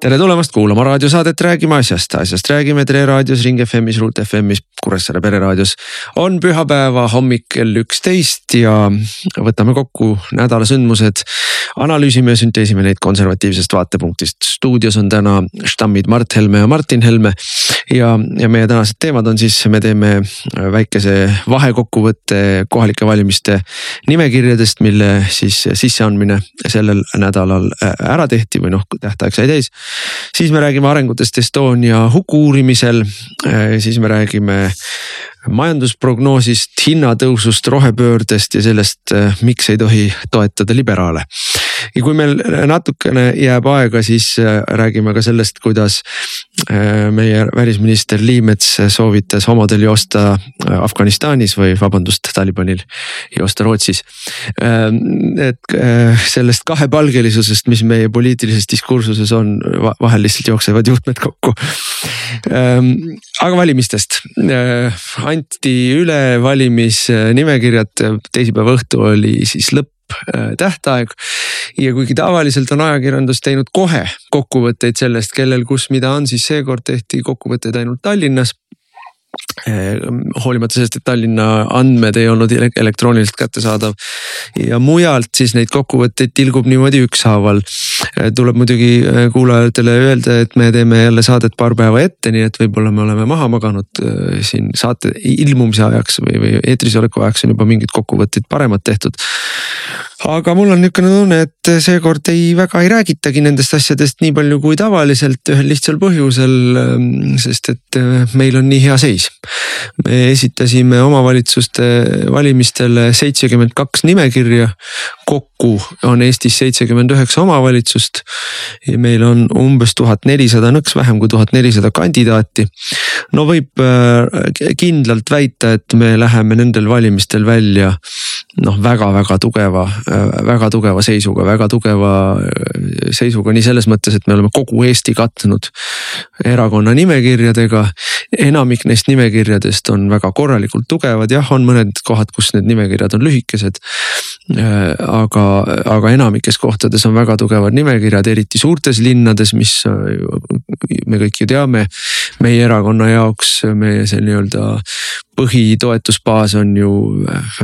tere tulemast kuulama raadiosaadet Räägime asjast, asjast räägime Tere raadios, Ring FM-is, Ruut FM-is, Kuressaare pereraadios. on pühapäeva hommik kell üksteist ja võtame kokku nädala sündmused. analüüsime ja sünteesime neid konservatiivsest vaatepunktist. stuudios on täna štammid Mart Helme ja Martin Helme. ja, ja meie tänased teemad on siis, me teeme väikese vahekokkuvõtte kohalike valimiste nimekirjadest, mille siis sisseandmine sellel nädalal ära tehti või noh, tähtaeg sai täis siis me räägime arengutest Estonia huku uurimisel, äh, siis me räägime majandusprognoosist, hinnatõusust, rohepöördest ja sellest, äh, miks ei tohi toetada liberaale. Ja kui meil natukene jääb aega, siis äh, räägime ka sellest, kuidas meie välisminister Liimets soovitas homodel joosta Afganistanis või vabandust, Talibanil joosta Rootsis. et sellest kahepalgelisusest, mis meie poliitilises diskursuses on, vahel lihtsalt jooksevad juhtmed kokku. Ehm, aga valimistest, anti üle valimisnimekirjad, teisipäeva õhtu oli siis lõpptähtaeg. ja kuigi tavaliselt on ajakirjandus teinud kohe kokkuvõtteid sellest, kellel, kus, mida on, siis seekord tehti kokkuvõtteid ainult Tallinnas Ehm, hoolimata sellest, et Tallinna andmed ei olnud elektrooniliselt kättesaadav. ja mujalt siis neid kokkuvõtteid tilgub niimoodi ükshaaval. Ehm, tuleb muidugi kuulajatele öelda, et me teeme jälle saadet paar päeva ette, nii et võib-olla me oleme maha maganud siin saate ilmumise ajaks või, või eetris oleku ajaks on juba mingid kokkuvõtted paremad tehtud aga mul on niisugune tunne, et seekord ei väga ei räägitagi nendest asjadest nii palju kui tavaliselt ühel lihtsal põhjusel. Ähm, sest et äh, meil on nii hea seis. me esitasime omavalitsuste valimistele seitsekümmend kaks nimekirja. kokku on Eestis seitsekümmend üheksa omavalitsust. meil on umbes tuhat nelisada, nõks vähem kui tuhat nelisada kandidaati. no võib äh, kindlalt väita, et me läheme nendel valimistel välja noh, väga-väga tugeva, väga tugeva seisuga, väga tugeva äh, seisuga nii selles mõttes, et me oleme kogu Eesti katnud erakonna nimekirjadega. enamik neist nimekirjadest on väga korralikult tugevad, jah, on mõned kohad, kus need nimekirjad on lühikesed. Äh, aga, aga enamikes kohtades on väga tugevad nimekirjad, eriti suurtes linnades, mis äh, me kõik ju teame. meie erakonna jaoks meie see nii-öelda põhitoetusbaas on ju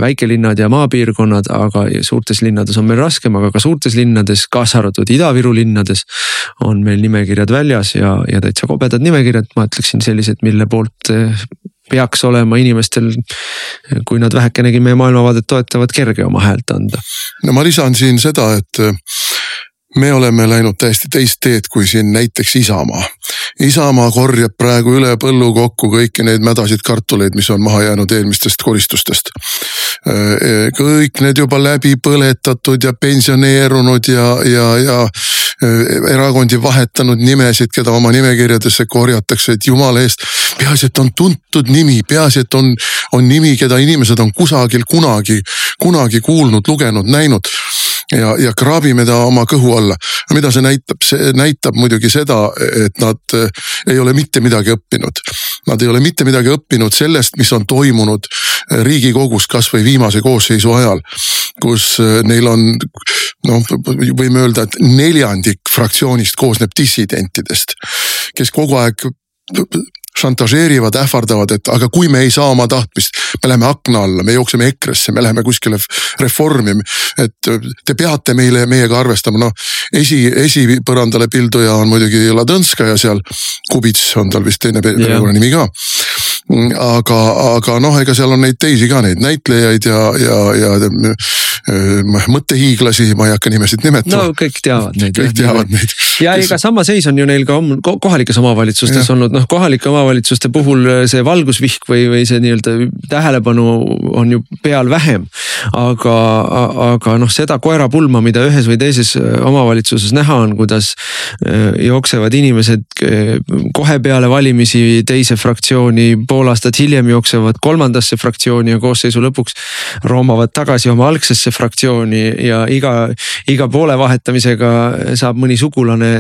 väikelinnad ja maapiirkonnad, aga suurtes linnades on meil raskem, aga ka suurtes linnades, kaasa arvatud Ida-Viru linnades. on meil nimekirjad väljas ja, ja täitsa kobedad nimekirjad, ma ütleksin sellised, mille poolt eh, peaks olema inimestel, kui nad vähekenegi meie maailmavaadet toetavad, kerge oma häält anda. no ma lisan siin seda, et me oleme läinud täiesti teist teed kui siin näiteks Isamaa. Isamaa korjab praegu üle põllu kokku kõiki neid mädasid kartuleid, mis on maha jäänud eelmistest koristustest. kõik need juba läbi põletatud ja pensioneerunud ja, ja, ja erakondi vahetanud nimesid, keda oma nimekirjadesse korjatakse, et jumala eest. peaasi, et on tuntud nimi, peaasi, et on, on nimi, keda inimesed on kusagil kunagi, kunagi kuulnud, lugenud, näinud ja, ja kraabime ta oma kõhu alla. mida see näitab, see näitab muidugi seda, et nad eh, ei ole mitte midagi õppinud. Nad ei ole mitte midagi õppinud sellest, mis on toimunud eh, riigikogus kasvõi viimase koosseisu ajal. kus eh, neil on noh, võime öelda, et neljandik fraktsioonist koosneb dissidentidest, kes kogu aeg šantažeerivad, ähvardavad, et aga kui me ei saa oma tahtmist, me läheme akna alla, me jookseme EKRE-sse, me läheme kuskile reformi. et te peate meile, meiega arvestama, noh esi, esipõrandale pilduja on muidugi Ladõnskaja seal. Kubits on tal vist teine perekonnanimi ka aga, aga noh, ega seal on neid teisi ka, neid näitlejaid ja, ja, ja äh, mõttehiiglasi, ma ei hakka nimesid nimetama. no kõik teavad neid. kõik teavad neid. ja ega sama seis on ju neil ka kohalikes omavalitsustes ja. olnud, noh kohalike omavalitsuste puhul see valgusvihk või, või see nii-öelda tähelepanu on ju peal vähem. aga, aga noh, seda koerapulma, mida ühes või teises omavalitsuses näha on, kuidas äh, jooksevad inimesed äh, kohe peale valimisi teise fraktsiooni pool aastat hiljem jooksevad kolmandasse fraktsiooni ja koosseisu lõpuks roomavad tagasi oma algsesse fraktsiooni ja iga, iga poole vahetamisega saab mõni sugulane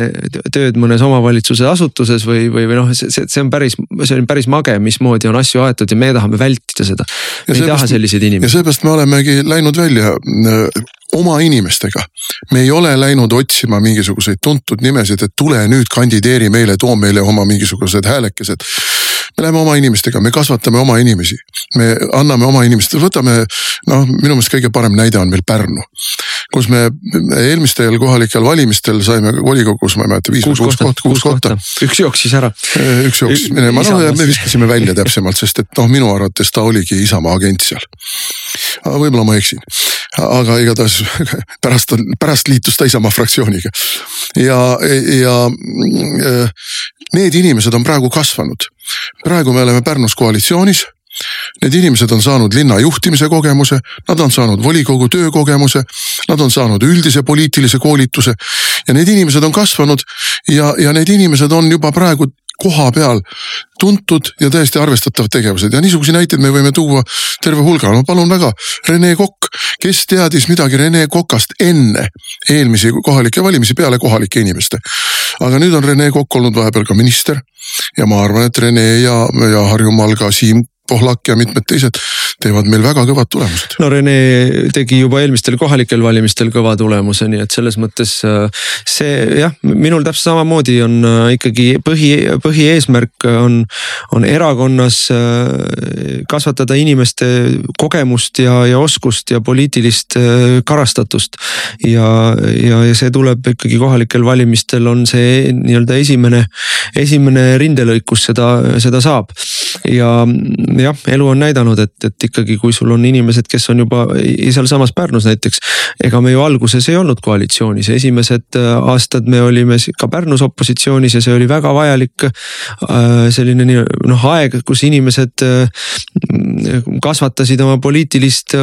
tööd mõnes omavalitsuse asutuses või, või, või noh, see, see on päris, see on päris mage, mismoodi on asju aetud ja me tahame vältida seda. me ei taha selliseid inimesi. ja seepärast me olemegi läinud välja äh, oma inimestega. me ei ole läinud otsima mingisuguseid tuntud nimesid, et tule nüüd kandideeri meile, too meile oma mingisugused häälekesed. Me läheme oma inimestega, me kasvatame oma inimesi, me anname oma inimestele, võtame noh, minu meelest kõige parem näide on meil Pärnu. kus me eelmistel kohalikel valimistel saime volikogus, ma ei mäleta, viis või kuus kohta, kuus kohta. üks jooksis ära. üks jooksis minema, no ja me viskasime välja täpsemalt, sest et noh, minu arvates ta oligi Isamaa agent seal. võib-olla ma eksin, aga igatahes pärast, pärast liitus ta Isamaa fraktsiooniga. ja, ja äh, need inimesed on praegu kasvanud. Praegu me oleme Pärnus koalitsioonis Need inimesed on saanud linna juhtimise kogemuse, nad on saanud volikogu töökogemuse, nad on saanud üldise poliitilise koolituse ja need inimesed on kasvanud ja, ja need inimesed on juba praegu koha peal tuntud ja täiesti arvestatavad tegevused ja niisuguseid näiteid me võime tuua terve hulga, no palun väga. Rene Kokk, kes teadis midagi Rene Kokast enne eelmisi kohalikke valimisi peale kohalike inimeste. aga nüüd on Rene Kokk olnud vahepeal ka minister ja ma arvan, et Rene ja, ja Harjumaal ka Siim Pohlak ja mitmed teised teevad meil väga kõvad tulemused. no Rene tegi juba eelmistel kohalikel valimistel kõva tulemuse, nii et selles mõttes äh, see jah, minul täpselt samamoodi on äh, ikkagi põhi, põhieesmärk on, on erakonnas äh, kasvatada inimeste kogemust ja, ja oskust ja poliitilist karastatust. ja, ja, ja see tuleb ikkagi kohalikel valimistel on see nii-öelda esimene, esimene rindelõik, kus seda, seda saab ja jah, elu on näidanud, et, et ikkagi, kui sul on inimesed, kes on juba sealsamas Pärnus näiteks. ega me ju alguses ei olnud koalitsioonis, esimesed äh, aastad me olime ka Pärnus opositsioonis ja see oli väga vajalik äh, selline nii noh aeg, kus inimesed äh, kasvatasid oma poliitilist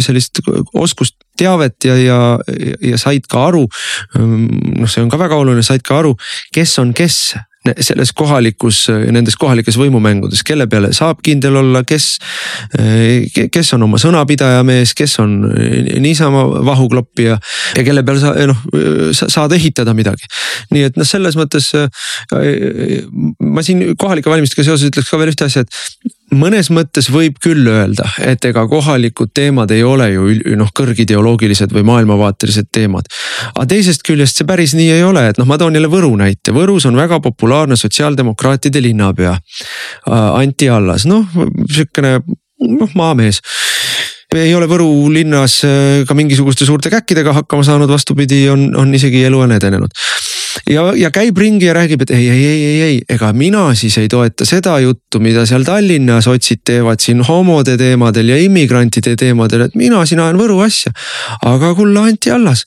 sellist oskust teavet ja, ja, ja said ka aru. noh, see on ka väga oluline, said ka aru, kes on kes selles kohalikus, nendes kohalikes võimumängudes, kelle peale saab kindel olla, kes, kes on oma sõnapidaja mees, kes on niisama vahukloppija ja kelle peale sa noh saad ehitada midagi. nii et noh, selles mõttes ma siin kohalike valimistega seoses ütleks ka veel ühte asja, et mõnes mõttes võib küll öelda, et ega kohalikud teemad ei ole ju noh, kõrgideoloogilised või maailmavaatelised teemad. aga teisest küljest see päris nii ei ole, et noh, ma toon jälle Võru näite, Võrus on väga populaarne sotsiaaldemokraatide linnapea Anti Allas, noh sihukene noh maamees. Ei ole Võru linnas äh, ka mingisuguste suurte käkkidega hakkama saanud, vastupidi, on, on isegi elu on edenenud ja, ja käib ringi ja räägib, et ei, ei, ei, ei, ei, ega mina siis ei toeta seda juttu, mida seal Tallinnas sotsid teevad siin homode teemadel ja immigrantide teemadel, et mina siin ajan Võru asja. aga kulla Anti Allas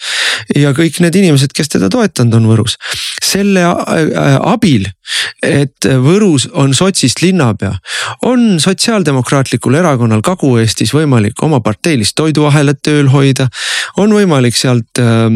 ja kõik need inimesed, kes teda toetanud on Võrus, selle äh, abil, et Võrus on sotsist linnapea, on sotsiaaldemokraatlikul erakonnal Kagu-Eestis võimalik oma parteilist toiduahelat tööl hoida. on võimalik sealt äh,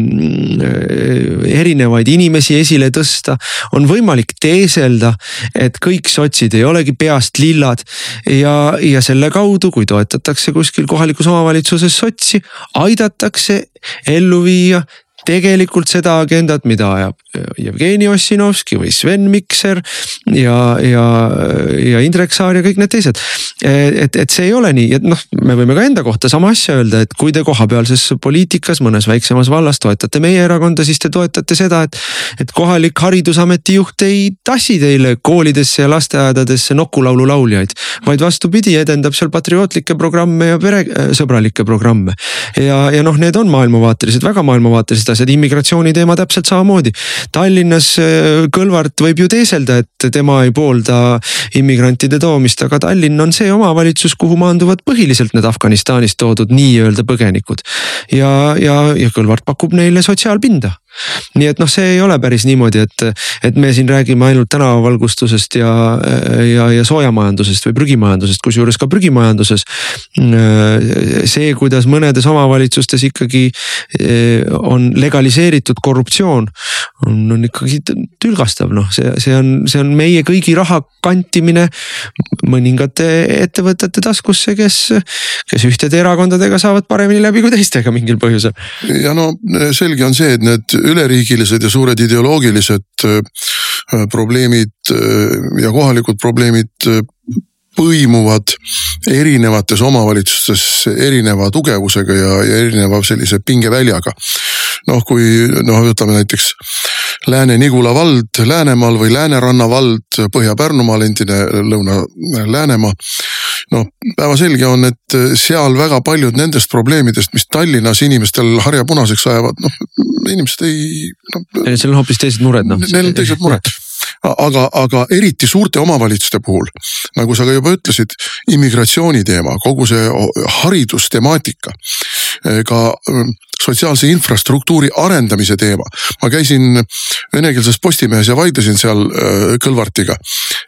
erinevaid inimesi esile tõsta, on võimalik teeselda, et kõik sotsid ei olegi peast lillad ja, ja selle kaudu, kui toetatakse kuskil kohalikus omavalitsuses sotsi, aidatakse ellu viia tegelikult seda agendat, mida ajab Jevgeni Ossinovski või Sven Mikser ja, ja, ja Indrek Saar ja kõik need teised. et, et see ei ole nii, et noh, me võime ka enda kohta sama asja öelda, et kui te kohapealses poliitikas mõnes väiksemas vallas toetate meie erakonda, siis te toetate seda, et. et kohalik haridusameti juht ei tassi teile koolidesse ja lasteaedadesse nokulaulu lauljaid. vaid vastupidi, edendab seal patriootlikke programme ja peresõbralikke programme. ja, ja noh, need on maailmavaatelised, väga maailmavaatelised asjad, immigratsiooni teema täpselt samamoodi Tallinnas äh, Kõlvart võib ju teeselda, et tema ei poolda immigrantide toomist, aga Tallinn on see omavalitsus, kuhu maanduvad põhiliselt need Afganistanist toodud nii-öelda põgenikud. ja, ja, ja Kõlvart pakub neile sotsiaalpinda nii et noh, see ei ole päris niimoodi, et, et me siin räägime ainult tänavavalgustusest ja, ja, ja soojamajandusest või prügimajandusest, kusjuures ka prügimajanduses. see, kuidas mõnedes omavalitsustes ikkagi eh, on legaliseeritud korruptsioon, on, on ikkagi tülgastav, noh, see, see on, see on meie kõigi raha kantimine mõningate ettevõtete taskusse, kes, kes ühtede erakondadega saavad paremini läbi kui teistega mingil põhjusel. ja no selge on see, et need üleriigilised ja suured ideoloogilised äh, probleemid äh, ja kohalikud probleemid äh, põimuvad erinevates omavalitsustes erineva tugevusega ja, ja erineva sellise pingeväljaga. noh, kui noh, ütleme näiteks Lääne-Nigula vald Läänemaal või Lääneranna vald Põhja-Pärnumaal, endine Lõuna-Läänemaa. Noh, päevselge on, et seal väga paljud nendest probleemidest, mis Tallinnas inimestel harja punaseks ajavad, noh inimesed ei no,. Neil on hoopis teised mured noh. Neil on teised mured aga, aga eriti suurte omavalitsuste puhul, nagu sa ka juba ütlesid, immigratsiooni teema, kogu see haridustemaatika, ka mm, sotsiaalse infrastruktuuri arendamise teema. ma käisin venekeelses Postimehes ja vaidlesin seal äh, Kõlvartiga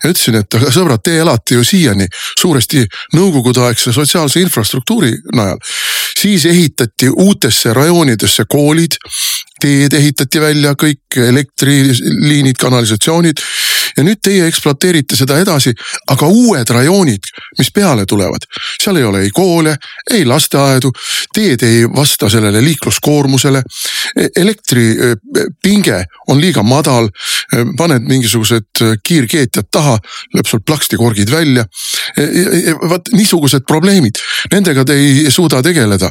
ja ütlesin, et aga sõbrad, te elate ju siiani suuresti nõukogudeaegse sotsiaalse infrastruktuuri najal. siis ehitati uutesse rajoonidesse koolid, teed ehitati välja, kõik elektriliinid, kanalisatsioonid. Ja nüüd teie ekspluateerite seda edasi, aga uued rajoonid, mis peale tulevad, seal ei ole ei koole, ei lasteaedu, teed ei vasta sellele liikluskoormusele. E-, elektripinge on liiga madal, e, paned mingisugused kiirkeetjad taha, lööb sul plaksti korgid välja. E, vaat niisugused probleemid, nendega te ei suuda tegeleda.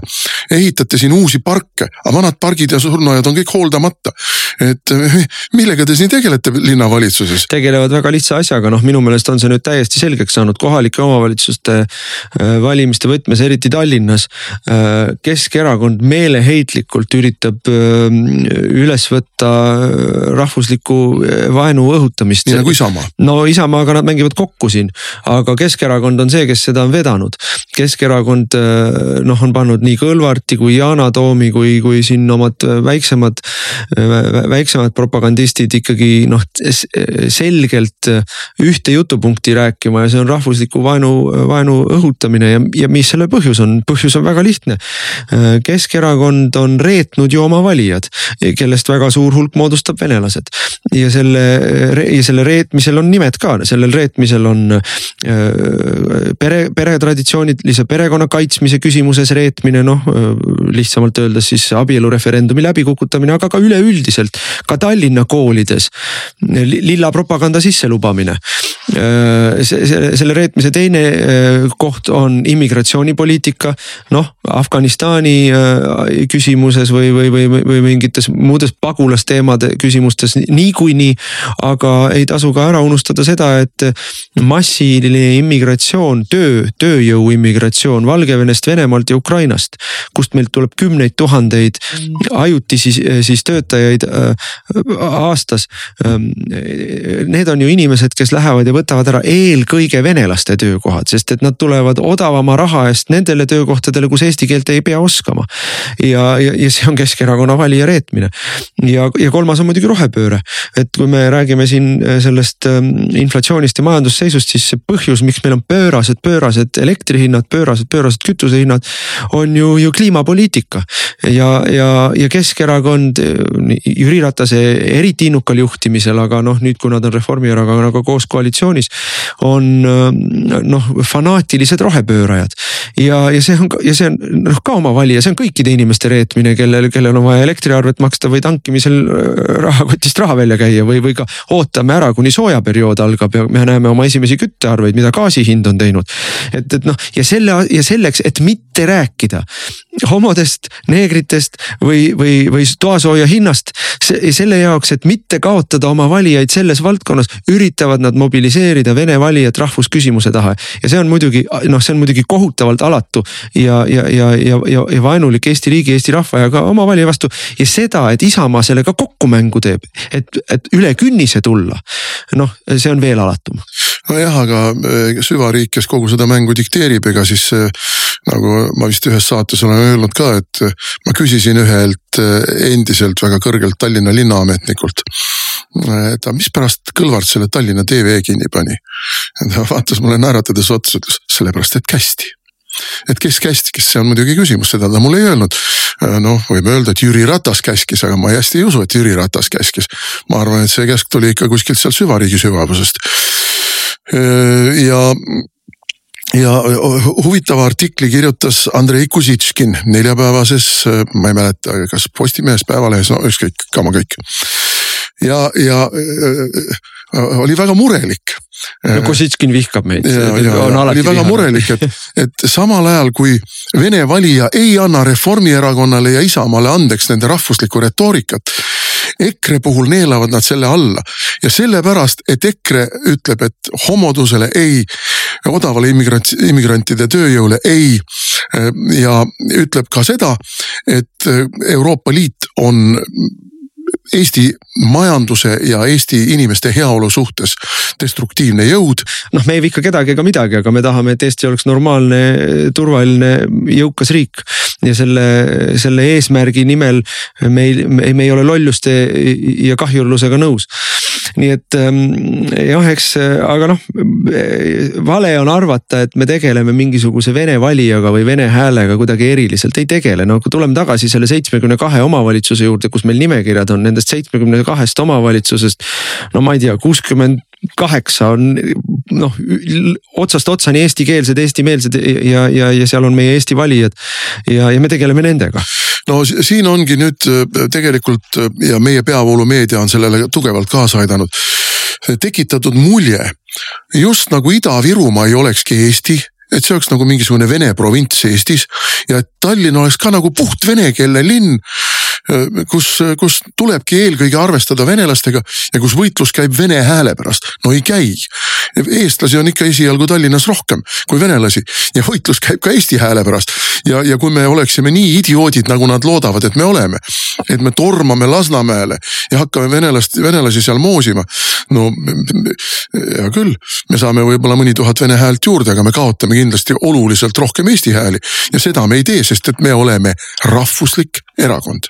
ehitate siin uusi parke, aga vanad pargid ja surnuaiad on kõik hooldamata. et millega te siin tegelete linnavalitsuses? Tegelevad väga lihtsa asjaga, noh, minu meelest on see nüüd täiesti selgeks saanud kohalike omavalitsuste äh, valimiste võtmes, eriti Tallinnas. Äh, Keskerakond meeleheitlikult üritab ähm, üles võtta äh, rahvusliku vaenu õhutamist. nii nagu Isamaa. no Isamaaga nad mängivad kokku siin, aga Keskerakond on see, kes seda on vedanud. Keskerakond noh, on pannud nii Kõlvarti kui Yana Toomi kui, kui siin omad väiksemad, väiksemad propagandistid ikkagi noh selgelt ühte jutupunkti rääkima ja see on rahvusliku vaenu, vaenu õhutamine ja, ja mis selle põhjus on, põhjus on väga lihtne. Keskerakond on reetnud ju oma valijad, kellest väga suur hulk moodustab venelased. Ja selle ja selle reetmisel on nimed ka, sellel reetmisel on pere, peretraditsioonilise perekonna kaitsmise küsimuses reetmine, noh lihtsamalt öeldes siis abielureferendumi läbikukutamine, aga ka üleüldiselt ka Tallinna koolides. Lilla propaganda sisselubamine. Äh, see, selle reetmise teine koht on immigratsioonipoliitika, noh Afganistani küsimuses või, või, või, või mingites muudes pagulasteemade küsimustes niikuinii. aga ei tasu ka ära unustada seda, et massiline immigratsioon, töö, tööjõu immigratsioon Valgevenest, Venemaalt ja Ukrainast, kust meilt tuleb kümneid tuhandeid ajutisi siis töötajaid aastas. Ähm, need on ju inimesed, kes lähevad ja võtavad ära eelkõige venelaste töökohad, sest et nad tulevad odavama raha eest nendele töökohtadele, kus eesti keelt ei pea oskama. ja, ja, ja see on Keskerakonna valija reetmine. ja, ja kolmas on muidugi rohepööre, et kui me räägime siin äh, sellest ähm, inflatsioonist ja majandusseisust, siis see põhjus, miks meil on pöörased, pöörased elektrihinnad, pöörased, pöörased kütusehinnad. on ju, ju kliimapoliitika ja, ja, ja Keskerakond Jüri Ratase eriti innukal juhtimisel, aga noh, nüüd kui nad on Reformierakonnaga koos koalitsioonis, on noh, fanaatilised rohepöörajad. ja, ja see on ja see on noh ka oma valija, see on kõikide inimeste reetmine, kellel, kellel on vaja elektriarvet maksta või tankimisel äh, rahakotist raha välja käia või, või ka ootame ära, kuni soojaperiood algab ja me näeme oma esimesi küttearveid, mida gaasi hind on teinud. et, et noh, ja selle ja selleks, et mitte rääkida homodest, neegritest või, või, või toasooja hinnast. selle jaoks, et mitte kaotada oma valijaid selles valdkonnas, üritavad nad mobiliseerida vene valijat rahvusküsimuse taha. ja see on muidugi noh, see on muidugi kohutavalt alatu ja, ja, ja, ja, ja, ja vaenulik Eesti riigi, Eesti rahva ja ka oma valija vastu. ja seda, et Isamaa sellega kokku mängu teeb, et, et üle künnise tulla. noh, see on veel alatum nojah, aga äh, süvariik, kes kogu seda mängu dikteerib, ega siis nagu ma vist ühes saates olen öelnud ka, et ma küsisin ühelt endiselt väga kõrgelt Tallinna linnaametnikult. et aga mispärast Kõlvart selle Tallinna TV kinni pani? ta vaatas mulle naeratades otsa, ütles sellepärast, et kästi et kes käskis, see on muidugi küsimus, seda ta mulle ei öelnud. noh, võib öelda, et Jüri Ratas käskis, aga ma hästi ei usu, et Jüri Ratas käskis. ma arvan, et see käsk tuli ikka kuskilt sealt süvariigi sügavusest. Ja ja huvitava artikli kirjutas Andrei Kuzitškin neljapäevases, ma ei mäleta, kas Postimehes, Päevalehes, no ükskõik, kama kõik. ja, ja oli väga murelik no Kositškin vihkab meid. oli väga murelik, et, et samal ajal kui Vene valija ei anna Reformierakonnale ja Isamaale andeks nende rahvuslikku retoorikat. EKRE puhul neelavad nad selle alla ja sellepärast, et EKRE ütleb, et homodusele ei, odavale immigrant, immigrantide tööjõule ei. ja ütleb ka seda, et Euroopa Liit on Eesti majanduse ja Eesti inimeste heaolu suhtes destruktiivne jõud. noh, me ei vihka kedagi ega midagi, aga me tahame, et Eesti oleks normaalne, turvaline, jõukas riik. ja selle, selle eesmärgi nimel meil, me ei ole lolluste ja kahjurlusega nõus nii et ähm, jah, eks aga noh, vale on arvata, et me tegeleme mingisuguse vene valijaga või vene häälega kuidagi eriliselt, ei tegele, no kui tuleme tagasi selle seitsmekümne kahe omavalitsuse juurde, kus meil nimekirjad on nendest seitsmekümne kahest omavalitsusest. no ma ei tea, kuuskümmend kaheksa on noh otsast otsani eestikeelsed, eestimeelsed ja, ja, ja seal on meie Eesti valijad ja, ja me tegeleme nendega no siin ongi nüüd äh, tegelikult äh, ja meie peavoolumeedia on sellele tugevalt kaasa aidanud. tekitatud mulje, just nagu Ida-Virumaa ei olekski Eesti et see oleks nagu mingisugune vene provints Eestis ja et Tallinn oleks ka nagu puht venekeelne linn kus, kus tulebki eelkõige arvestada venelastega ja kus võitlus käib vene hääle pärast. no ei käi. eestlasi on ikka esialgu Tallinnas rohkem kui venelasi ja võitlus käib ka eesti hääle pärast. ja, ja kui me oleksime nii idioodid, nagu nad loodavad, et me oleme, et me tormame Lasnamäele ja hakkame venelast, venelasi seal moosima. no hea küll, me saame võib-olla mõni tuhat vene häält juurde, aga me kaotame kindlasti oluliselt rohkem eesti hääli ja seda me ei tee, sest et me oleme rahvuslik erakond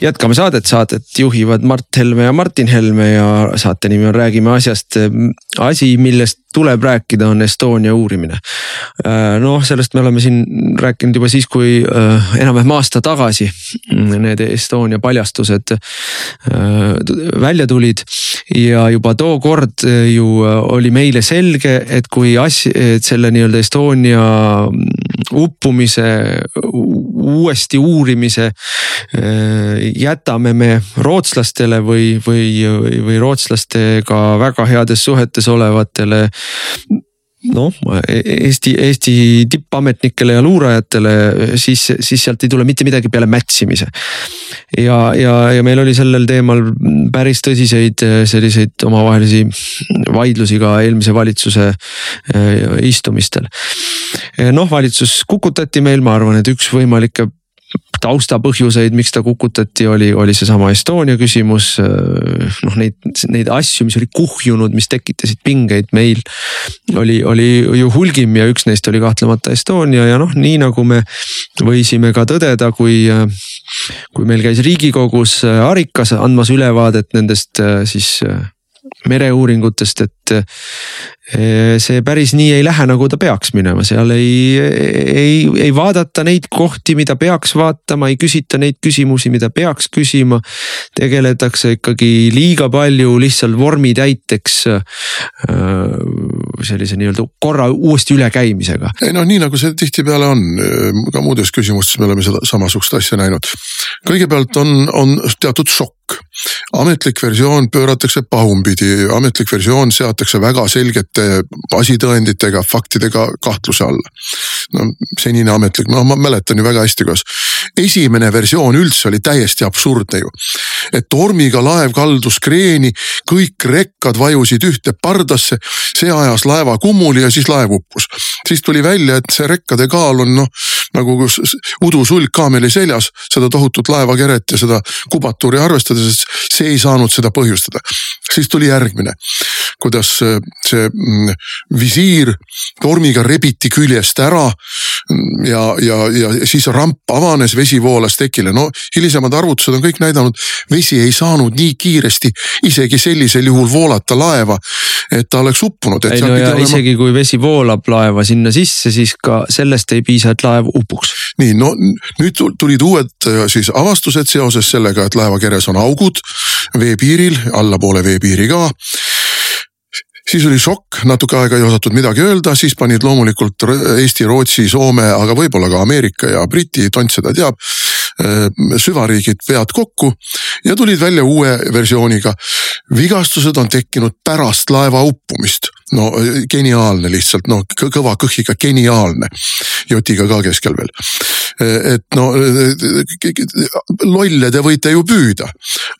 jätkame saadet, saadet juhivad Mart Helme ja Martin Helme ja saate nimi on Räägime asjast. asi, millest tuleb rääkida, on Estonia uurimine. noh, sellest me oleme siin rääkinud juba siis, kui äh, enam-vähem aasta tagasi need Estonia paljastused äh, välja tulid. ja juba tookord ju oli meile selge, et kui asja, et selle nii-öelda Estonia uppumise uuesti uurimise äh, jätame me rootslastele või, või, või rootslastega väga heades suhetes olevatele noh, Eesti, Eesti tippametnikele ja luurajatele, siis, siis sealt ei tule mitte midagi peale mätsimise. ja, ja, ja meil oli sellel teemal päris tõsiseid selliseid omavahelisi vaidlusi ka eelmise valitsuse äh, istumistel. noh, valitsus kukutati meil, ma arvan, et üks võimalikke taustapõhjuseid, miks ta kukutati, oli, oli seesama Estonia küsimus. noh, neid, neid asju, mis olid kuhjunud, mis tekitasid pingeid meil oli, oli ju hulgim ja üks neist oli kahtlemata Estonia ja noh, nii nagu me võisime ka tõdeda, kui kui meil käis riigikogus Arikas andmas ülevaadet nendest siis mereuuringutest, et eh, see päris nii ei lähe, nagu ta peaks minema, seal ei, ei, ei vaadata neid kohti, mida peaks vaatama, ei küsita neid küsimusi, mida peaks küsima. tegeletakse ikkagi liiga palju lihtsalt vormitäiteks äh, sellise nii-öelda korra uuesti ülekäimisega. ei noh, nii nagu see tihtipeale on, ka muudes küsimustes me oleme seda samasugust asja näinud. kõigepealt on, on teatud šokk. Ametlik versioon pööratakse pahupidi, ametlik versioon seatakse väga selgete asitõenditega, faktidega kahtluse alla. no senine ametlik, no ma mäletan ju väga hästi, kuidas esimene versioon üldse oli täiesti absurdne ju. et tormiga laev kaldus kreeni, kõik rekkad vajusid ühte pardasse, see ajas laeva kummuli ja siis laev uppus. siis tuli välja, et see rekkade kaal on noh nagu udusulg kaameli seljas, seda tohutut laevakeret ja seda kubatuuri arvestades, see ei saanud seda põhjustada. siis tuli järgmine, kuidas see mm, visiir tormiga rebiti küljest ära ja, ja, ja siis ramp avanes, vesi voolas tekile, no hilisemad arvutused on kõik näidanud, vesi ei saanud nii kiiresti isegi sellisel juhul voolata laeva, et ta oleks uppunud. ei no ja olema... isegi kui vesi voolab laeva sinna sisse, siis ka sellest ei piisa, et laev upuks. nii, no nüüd tulid uued äh, siis avastused seoses sellega, et laevakeres on augud veepiiril, allapoole veepiiri ka siis oli šokk, natuke aega ei osatud midagi öelda, siis panid loomulikult Eesti, Rootsi, Soome, aga võib-olla ka Ameerika ja Briti, tont seda teab. Äh, süvariigid pead kokku ja tulid välja uue versiooniga. vigastused on tekkinud pärast laeva uppumist no geniaalne lihtsalt, noh kõva kõhiga geniaalne. jotiga ka keskel veel. et no lolle te võite ju püüda,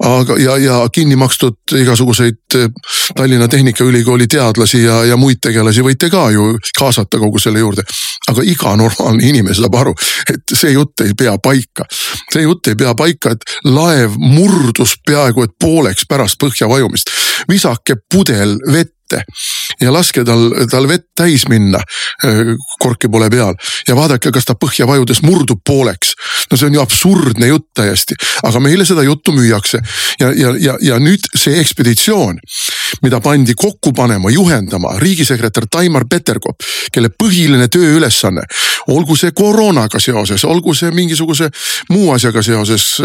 aga ja, ja kinni makstud igasuguseid Tallinna Tehnikaülikooli teadlasi ja, ja muid tegelasi võite ka ju kaasata kogu selle juurde. aga iga normaalne inimene saab aru, et see jutt ei pea paika. see jutt ei pea paika, et laev murdus peaaegu et pooleks pärast põhja vajumist. visake pudel vett ette. Ja laske tal, tal vett täis minna äh, korki pole peal. Ja vaadake, kas ta põhja vajudes murdub pooleks. no see on ju absurdne jutt täiesti, aga meile seda juttu müüakse. Ja, ja, ja, ja nüüd see ekspeditsioon, mida pandi kokku panema, juhendama riigisekretär Taimar Peterkop, kelle põhiline tööülesanne, olgu see koroonaga seoses, olgu see mingisuguse muu asjaga seoses,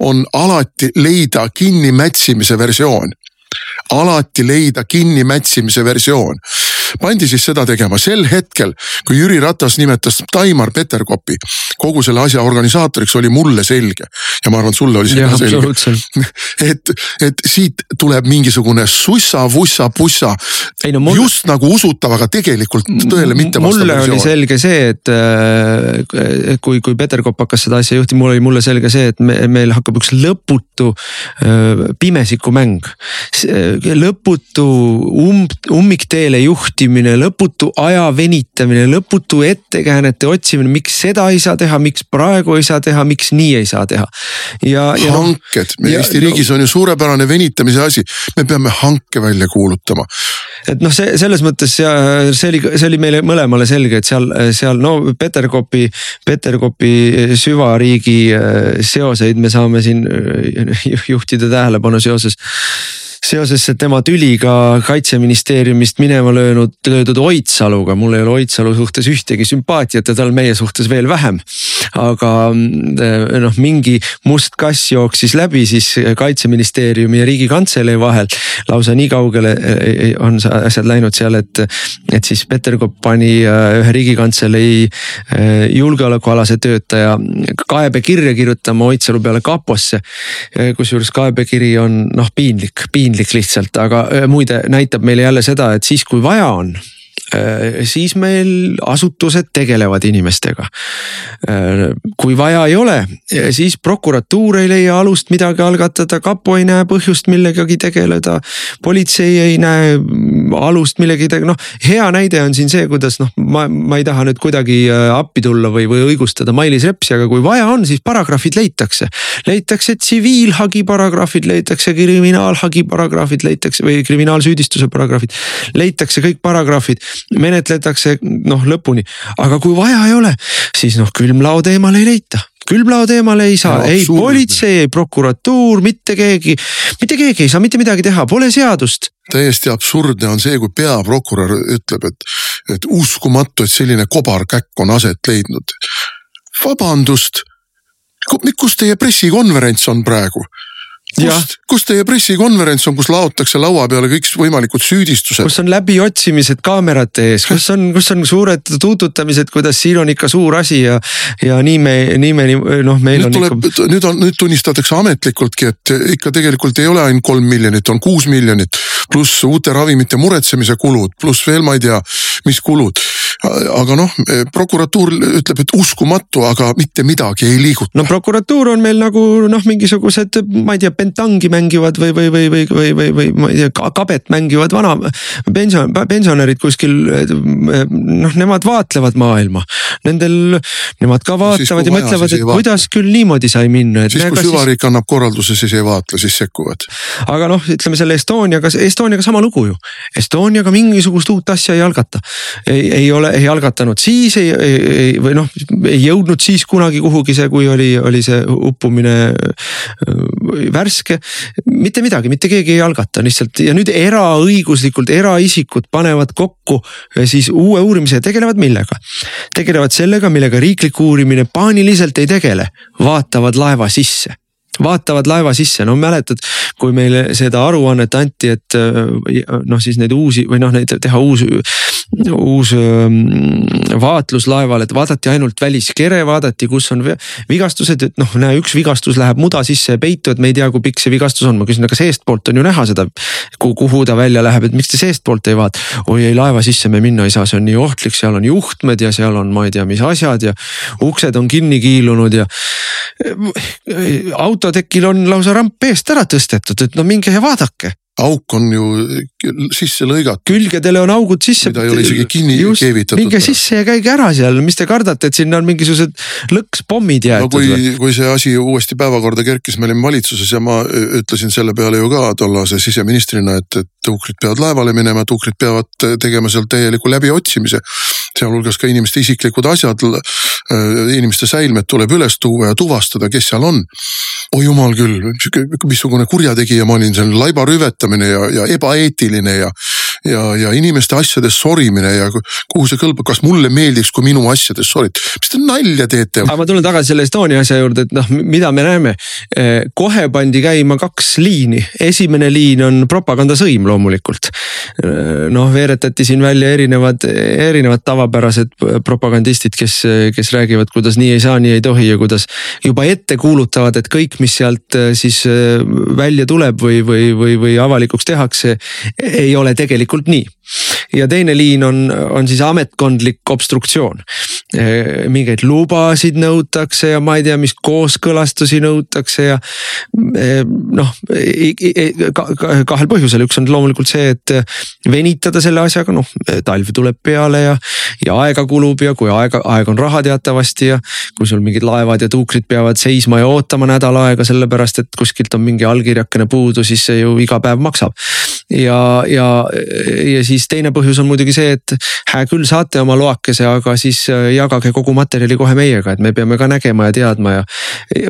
on alati leida kinnimätsimise versioon alati leida kinnimätsimise versioon. Pandi siis seda tegema sel hetkel, kui Jüri Ratas nimetas Taimar Peterkopi kogu selle asja organisaatoriks, oli mulle selge. ja ma arvan, et sulle oli see ka selge. et, et siit tuleb mingisugune sussa-vussa-pussa. No, mul... just nagu usutav, aga tegelikult tõele mitte vastav mulle oli selge see, et äh, kui, kui Peterkop hakkas seda asja juhtima, mul oli mulle selge see, et me, meil hakkab üks lõputu äh, pimesikumäng lõputu umb, ummikteele juhtimine, lõputu aja venitamine, lõputu ettekäänete otsimine, miks seda ei saa teha, miks praegu ei saa teha, miks nii ei saa teha. ja, ja noh, hanked, meil Eesti no, riigis on ju suurepärane venitamise asi, me peame hanke välja kuulutama. et noh, see selles mõttes ja see oli, see oli meile mõlemale selge, et seal, seal no Peterkopi, Peterkopi süvariigi äh, seoseid me saame siin äh, juhtida tähelepanu seoses seoses tema tüliga kaitseministeeriumist minema löönud, löödud Oidsaluga, mul ei ole Oidsalu suhtes ühtegi sümpaatiat ja tal meie suhtes veel vähem. Aga eh, noh, mingi must kass jooksis läbi siis kaitseministeeriumi ja riigikantselei vahel. lausa nii kaugele eh, on asjad läinud seal, et, et siis Peterkop pani eh, ühe riigikantselei julgeolekualase töötaja kaebekirja kirjutama Oidsalu peale kaposse. kusjuures kaebekiri on noh piinlik, piinlik lihtsalt, aga muide näitab meile jälle seda, et siis kui vaja on siis meil asutused tegelevad inimestega. Äh, kui vaja ei ole, siis prokuratuur ei leia alust midagi algatada, kapo ei näe põhjust millegagi tegeleda. politsei ei näe alust millegi teha, noh hea näide on siin see, kuidas noh, ma, ma ei taha nüüd kuidagi äh, appi tulla või, või õigustada Mailis Repsi, aga kui vaja on, siis paragrahvid leitakse. leitakse tsiviilhagi paragrahvid, leitakse kriminaalhagi paragrahvid, leitakse või kriminaalsüüdistuse paragrahvid, leitakse kõik paragrahvid menetletakse noh lõpuni, aga kui vaja ei ole, siis noh külmlao teemal ei leita külmlao teemal ei saa ei politsei, ei prokuratuur, mitte keegi, mitte keegi ei saa mitte midagi teha, pole seadust. täiesti absurdne on see, kui peaprokurör ütleb, et, et uskumatu, et selline kobarkäkk on aset leidnud. vabandust, kus teie pressikonverents on praegu? Kust, kus teie pressikonverents on, kus laotakse laua peale kõiksvõimalikud süüdistused? kus on läbiotsimised kaamerate ees, kus on, kus on suured tuututamised, kuidas siin on ikka suur asi ja, ja nii me, nii me noh, meil nüüd on tuleb, ikka. nüüd on, nüüd tunnistatakse ametlikultki, et ikka tegelikult ei ole ainult kolm miljonit, on kuus miljonit. pluss uute ravimite muretsemise kulud, pluss veel ma ei tea, mis kulud. aga noh, prokuratuur ütleb, et uskumatu, aga mitte midagi ei liiguta. no prokuratuur on meil nagu noh, mingisugused, ma ei tea, pentangi mängivad või, või, või, või, või, või, või ma ei tea, kabet mängivad vana pension, pensionärid kuskil. noh, nemad vaatlevad maailma, nendel, nemad ka vaatavad ja mõtlevad, siis et vaata. kuidas küll niimoodi sai minna, siis, kui süvariik annab korralduse, siis ei vaatle, siis sekkuvad. aga noh, ütleme selle Estoniaga, Estoniaga sama lugu ju. Estoniaga mingisugust uut asja ei algata. ei, ole, ei algatanud siis ei, ei, või noh, ei jõudnud siis kunagi kuhugi see, kui oli, oli see uppumine äh, värske. mitte midagi, mitte keegi ei algata lihtsalt ja nüüd eraõiguslikult eraisikud panevad kokku äh, siis uue uurimise ja tegelevad millega? tegelevad sellega, millega riiklik uurimine paaniliselt ei tegele, vaatavad laeva sisse vaatavad laeva sisse, no mäletad, kui meile seda aruannet anti, et äh, noh, siis neid uusi või noh, neid teha uus, uus ähm, vaatlus laeval, et vaadati ainult väliskere, vaadati, kus on vi- vigastused, et noh, näe, üks vigastus läheb muda sisse ja peitu, et me ei tea, kui pikk see vigastus on, ma küsin, aga seestpoolt on ju näha seda, kuhu ta välja läheb, et miks te seestpoolt ei vaata. oi ei, laeva sisse me minna ei saa, see on nii ohtlik, seal on juhtmed ja seal on, ma ei tea, mis asjad ja uksed on kinni kiilunud ja autotekil on lausa ramp eest ära tõstetud, et no minge ja vaadake. Auk on ju sisse lõigatud. külgedele on augud sisse. Mida ei ole isegi kinni keevitatud minge sisse ja käige ära seal, mis te kardate, et sinna on mingisugused lõkspommid no jäetud kui või?, kui see asi uuesti päevakorda kerkis, me olime valitsuses ja ma ütlesin selle peale ju ka tollase siseministrina, et, et tuukrid peavad laevale minema, tuukrid peavad tegema seal täieliku läbiotsimise. Sealhulgas ka inimeste isiklikud asjad, inimeste säilmed tuleb üles tuua ja tuvastada, kes seal on. oi jumal küll, missugune kurjategija ma olin, see on laiba rüvetamine ja, ja ebaeetiline ja ja, ja inimeste asjades sorimine ja kuhu see kõlbab, kas mulle meeldiks, kui minu asjades sorid, mis te nalja teete? aga ma tulen tagasi selle Estonia asja juurde, et noh, mida me näeme. kohe pandi käima kaks liini, esimene liin on propagandasõim loomulikult. noh, veeretati siin välja erinevad, erinevad tavapärased propagandistid, kes, kes räägivad, kuidas nii ei saa, nii ei tohi ja kuidas juba ette kuulutavad, et kõik, mis sealt siis välja tuleb või, või, või, või avalikuks tehakse, ei ole tegelikult nii ja teine liin on, on siis ametkondlik obstruktsioon. mingeid lubasid nõutakse ja ma ei tea, mis kooskõlastusi nõutakse ja noh kahel põhjusel, üks on loomulikult see, et venitada selle asjaga, noh talv tuleb peale ja, ja aega kulub ja kui aega, aeg on raha teatavasti ja kui sul mingid laevad ja tuukrid peavad seisma ja ootama nädal aega, sellepärast et kuskilt on mingi allkirjakene puudu, siis see ju iga päev maksab. Ja, ja, ja siis teine põhjus on muidugi see, et hää küll, saate oma loakese, aga siis jagage kogu materjali kohe meiega, et me peame ka nägema ja teadma ja.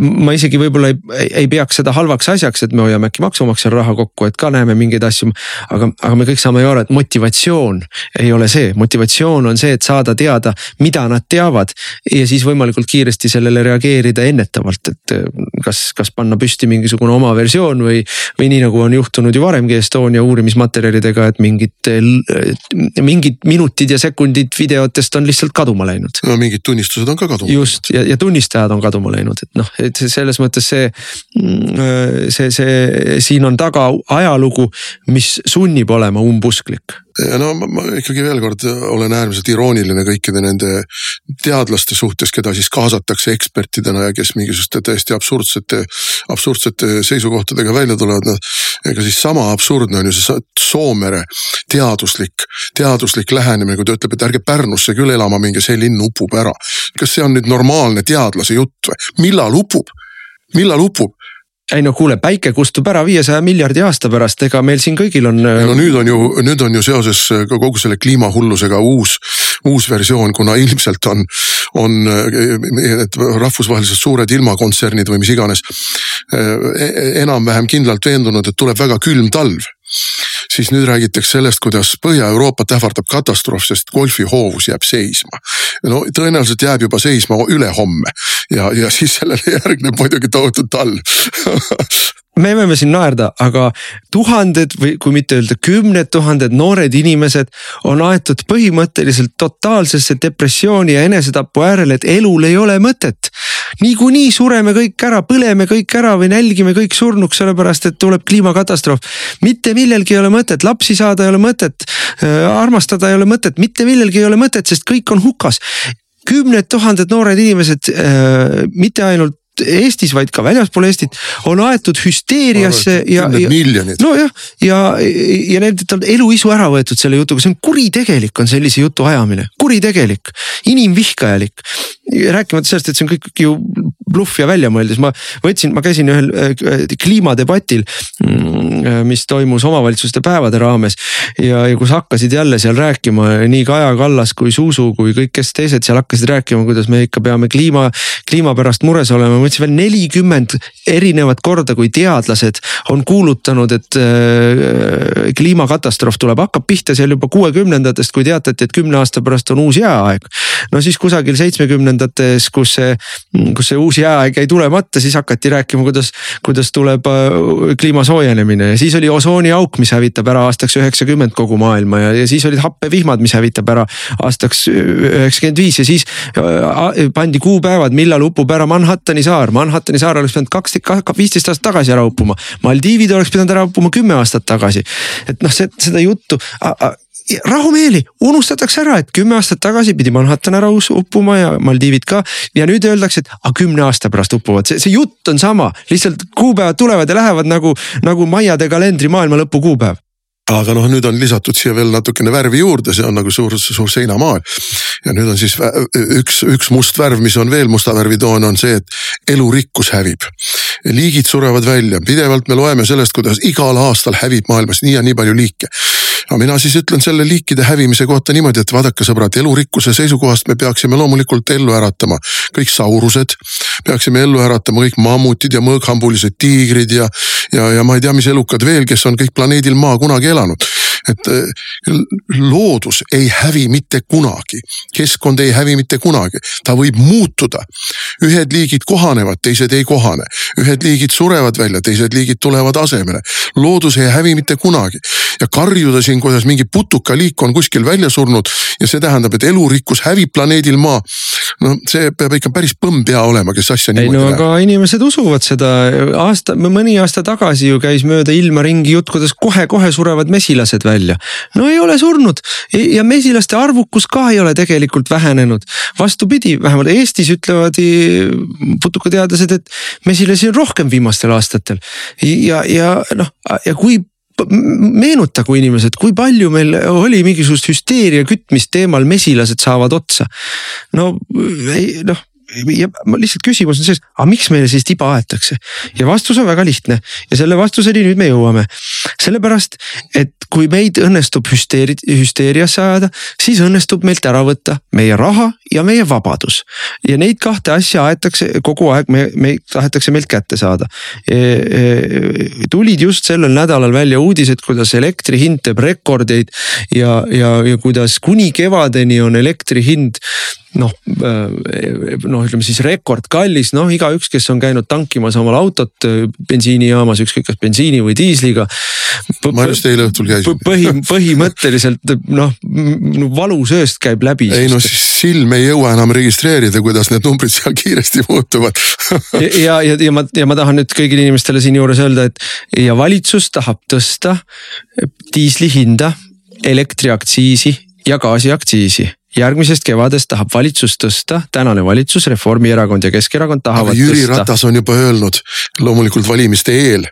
ma isegi võib-olla ei, ei peaks seda halvaks asjaks, et me hoiame äkki maksumaksjal raha kokku, et ka näeme mingeid asju. aga, aga me kõik saame ju aru, et motivatsioon ei ole see, motivatsioon on see, et saada teada, mida nad teavad. ja siis võimalikult kiiresti sellele reageerida ennetavalt, et kas, kas panna püsti mingisugune oma versioon või, või nii nagu on juhtunud ju varemgi Estonia uurimismaterjalidega, et mingid mingid minutid ja sekundid videotest on lihtsalt kaduma läinud. no mingid tunnistused on ka kaduma. just ja, ja tunnistajad on kaduma läinud, et noh, et selles mõttes see, see, see siin on taga ajalugu, mis sunnib olema umbusklik no ma, ikkagi veel kord olen äärmiselt irooniline kõikide nende teadlaste suhtes, keda siis kaasatakse ekspertidena ja kes mingisuguste täiesti absurdsete, absurdsete seisukohtadega välja tulevad. noh, ega siis sama absurdne on ju see Soomere teaduslik, teaduslik lähenemine, kui ta ütleb, et ärge Pärnusse küll elama minge, see linn upub ära. kas see on nüüd normaalne teadlase jutt või, millal upub, millal upub? Ei no kuule, päike kustub ära viiesaja miljardi aasta pärast, ega meil siin kõigil on. no nüüd on ju, nüüd on ju seoses ka kogu selle kliimahullusega uus, uus versioon, kuna ilmselt on, on need rahvusvahelised suured ilmakontsernid või mis iganes enam-vähem kindlalt veendunud, et tuleb väga külm talv siis nüüd räägitakse sellest, kuidas Põhja-Euroopat ähvardab katastroof, sest golfihoovus jääb seisma. no tõenäoliselt jääb juba seisma ülehomme ja, ja siis sellele järgneb muidugi tohutu talv me võime siin naerda, aga tuhanded või kui mitte öelda kümned tuhanded noored inimesed on aetud põhimõtteliselt totaalsesse depressiooni ja enesetapu äärele, et elul ei ole mõtet. Niikuinii sureme kõik ära, põleme kõik ära või nälgime kõik surnuks, sellepärast et tuleb kliimakatastroof. mitte millelgi ei ole mõtet, lapsi saada ei ole mõtet, äh, armastada ei ole mõtet, mitte millelgi ei ole mõtet, sest kõik on hukas kümned tuhanded noored inimesed äh,, mitte ainult Eestis, vaid ka väljaspool Eestit on aetud hüsteeriasse ja, ja. nojah, ja, ja, ja nendelt on eluisu ära võetud selle jutuga, see on kuritegelik, on sellise jutu ajamine, kuritegelik, inimvihkajalik. rääkimata sellest, et see on kõik ju bluff ja väljamõeldis, ma võtsin, ma käisin ühel äh, kliimadebatil, mm, mis toimus omavalitsuste päevade raames. ja, ja kus hakkasid jälle seal rääkima nii Kaja Kallas kui Zuzu kui kõik, kes teised seal hakkasid rääkima, kuidas me ikka peame kliima, kliima pärast mures olema. ma ütlesin veel nelikümmend erinevat korda, kui teadlased on kuulutanud, et äh, kliimakatastroof tuleb, hakkab pihta seal juba kuuekümnendatest, kui teatati, et kümne aasta pärast on uus jääaeg. no siis kusagil seitsmekümnendates, kus see, kus see uus jääaeg jäi tulemata, siis hakati rääkima, kuidas, kuidas tuleb äh, kliima soojenemine ja siis oli osooniauk, mis hävitab ära aastaks üheksakümmend kogu maailma ja, ja siis olid happevihmad, mis hävitab ära aastaks üheksakümmend viis ja siis äh, pandi kuupäevad, millal upub ära Manhattani saar. Manhattani saar oleks pidanud kaksteist, viisteist aastat tagasi ära uppuma. Maldiivid oleks pidanud ära uppuma kümme aastat tagasi. et noh, seda juttu rahumeeli unustatakse ära, et kümme aastat tagasi pidi Manhattan ära uppuma ja Maldiivid ka. ja nüüd öeldakse, et aga kümne aasta pärast upuvad, see, see jutt on sama, lihtsalt kuupäevad tulevad ja lähevad nagu, nagu Maiade kalendri maailma lõpu kuupäev aga noh, nüüd on lisatud siia veel natukene värvi juurde, see on nagu suur, suur seinamaal. ja nüüd on siis üks, üks must värv, mis on veel musta värvi toon, on see, et elurikkus hävib. liigid surevad välja, pidevalt me loeme sellest, kuidas igal aastal hävib maailmas nii ja nii palju liike aga mina siis ütlen selle liikide hävimise kohta niimoodi, et vaadake, sõbrad, elurikkuse seisukohast me peaksime loomulikult ellu äratama kõik saurused. peaksime ellu äratama kõik mammutid ja mõõghambulised tiigrid ja, ja, ja ma ei tea, mis elukad veel, kes on kõik planeedil Maa kunagi elanud et äh, loodus ei hävi mitte kunagi, keskkond ei hävi mitte kunagi, ta võib muutuda. ühed liigid kohanevad, teised ei kohane, ühed liigid surevad välja, teised liigid tulevad asemele. loodus ei hävi mitte kunagi. Ja karjuda siin, kuidas mingi putukaliik on kuskil välja surnud ja see tähendab, et elurikkus hävib planeedil Maa. no see peab ikka päris põmm pea olema, kes asja niimoodi ei no aga inimesed usuvad seda, aasta, mõni aasta tagasi ju käis mööda ilma ringi jutt, kuidas kohe-kohe surevad mesilased välja välja. no ei ole surnud ja mesilaste arvukus ka ei ole tegelikult vähenenud. vastupidi, vähemalt Eestis ütlevad putukateadlased, et mesilasi on rohkem viimastel aastatel. ja, ja noh, ja kui meenutagu inimesed, kui palju meil oli mingisugust hüsteeria kütmist teemal mesilased saavad otsa. no ei noh ja lihtsalt küsimus on selles, aga miks meile siis tiba aetakse ja vastus on väga lihtne ja selle vastuseni nüüd me jõuame. sellepärast, et kui meid õnnestub hüsteeri-, hüsteeriasse ajada, siis õnnestub meilt ära võtta meie raha ja meie vabadus. ja neid kahte asja aetakse kogu aeg, me, me tahetakse meilt kätte saada e,. E, tulid just sellel nädalal välja uudised, kuidas elektri hind teeb rekordeid ja, ja, ja kuidas kuni kevadeni on elektri hind noh, äh, noh, ütleme siis rekordkallis, noh, igaüks, kes on käinud tankimas omal autot äh, bensiinijaamas, ükskõik kas bensiini või diisliga. ma just eile õhtul käisin. põhi, põhimõtteliselt noh, valusööst käib läbi. ei no siis silm ei jõua enam registreerida, kuidas need numbrid seal kiiresti muutuvad ja, ja, ja ma, ja ma tahan nüüd kõigile inimestele siinjuures öelda, et ja valitsus tahab tõsta diisli hinda, elektriaktsiisi ja gaasiaktsiisi järgmisest kevadest tahab valitsus tõsta, tänane valitsus, Reformierakond ja Keskerakond tahavad Jüri tõsta. Ratas on juba öelnud loomulikult valimiste eel,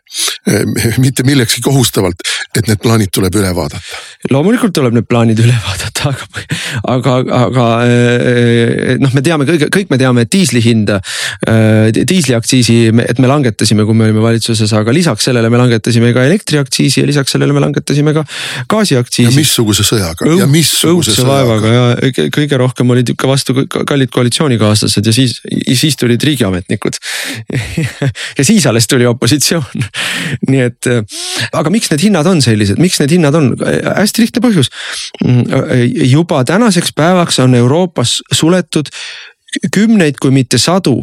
eh, mitte millekski kohustavalt, et need plaanid tuleb üle vaadata. loomulikult tuleb need plaanid üle vaadata, aga, aga, aga eh, noh, me teame kõik, kõik me teame, diisli hinda, eh, diisliaktsiisi, et me langetasime, kui me olime valitsuses, aga lisaks sellele me langetasime ka elektriaktsiisi ja lisaks sellele me langetasime ka gaasiaktsiisi. ja missuguse sõjaga ja missuguse sõjaga ja kõige rohkem olid ikka vastu kallid koalitsioonikaaslased ja siis, siis tulid riigiametnikud ja siis alles tuli opositsioon. nii et, aga miks need hinnad on sellised, miks need hinnad on, hästi lihtne põhjus. juba tänaseks päevaks on Euroopas suletud kümneid, kui mitte sadu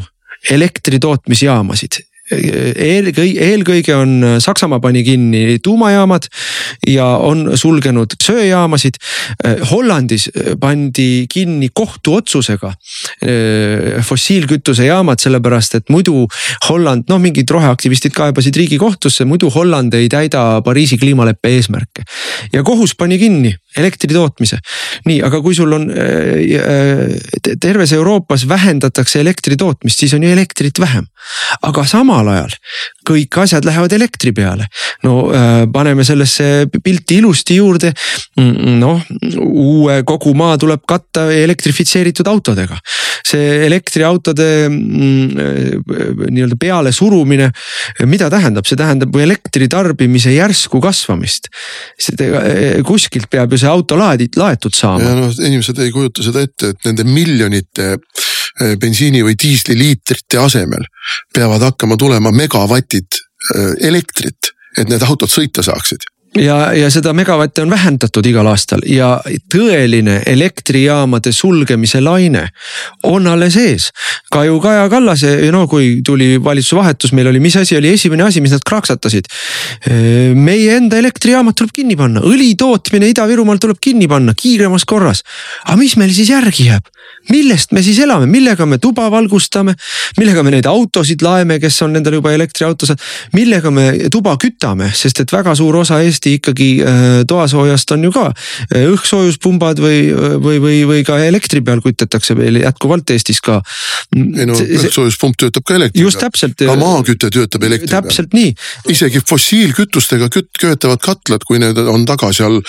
elektri tootmisjaamasid eelkõige, eelkõige on Saksamaa pani kinni tuumajaamad ja on sulgenud söejaamasid. Hollandis pandi kinni kohtuotsusega fossiilkütusejaamad, sellepärast et muidu Holland, noh, mingid roheaktivistid kaebasid riigikohtusse, muidu Holland ei täida Pariisi kliimaleppe eesmärke. ja kohus pani kinni elektri tootmise. nii, aga kui sul on terves Euroopas vähendatakse elektri tootmist, siis on ju elektrit vähem. Aga samal ajal kõik asjad lähevad elektri peale. no paneme sellesse pilti ilusti juurde. noh, uue kogu maa tuleb katta elektrifitseeritud autodega. see elektriautode nii-öelda peale surumine, mida tähendab, see tähendab elektri tarbimise järsku kasvamist. kuskilt peab ju see auto laadid, laetud saama. ja noh, inimesed ei kujuta seda ette, et nende miljonite bensiini või diisliliitrite asemel peavad hakkama tulema megavatid eh, elektrit, et need autod sõita saaksid ja, ja seda megavatte on vähendatud igal aastal ja tõeline elektrijaamade sulgemise laine on alles ees. ka ju Kaja Kallase, no kui tuli valitsuse vahetus, meil oli, mis asi oli esimene asi, mis nad kraaksatasid? meie enda elektrijaamad tuleb kinni panna, õli tootmine Ida-Virumaal tuleb kinni panna kiiremas korras. aga mis meil siis järgi jääb? Millest me siis elame, millega me tuba valgustame, millega me neid autosid laeme, kes on endal juba elektriautos, millega me tuba kütame, sest et väga suur osa Eesti ikkagi äh, toasoojast on ju ka äh, õhkssoojuspumbad või, või, või, või ka elektri peal kütetakse veel jätkuvalt Eestis ka. ei no õhksoojuspump töötab ka elektri peal. just täpselt. ka maaküte töötab elektri peal. täpselt nii. isegi fossiilkütustega küt-, köetavad katlad, kui need on taga seal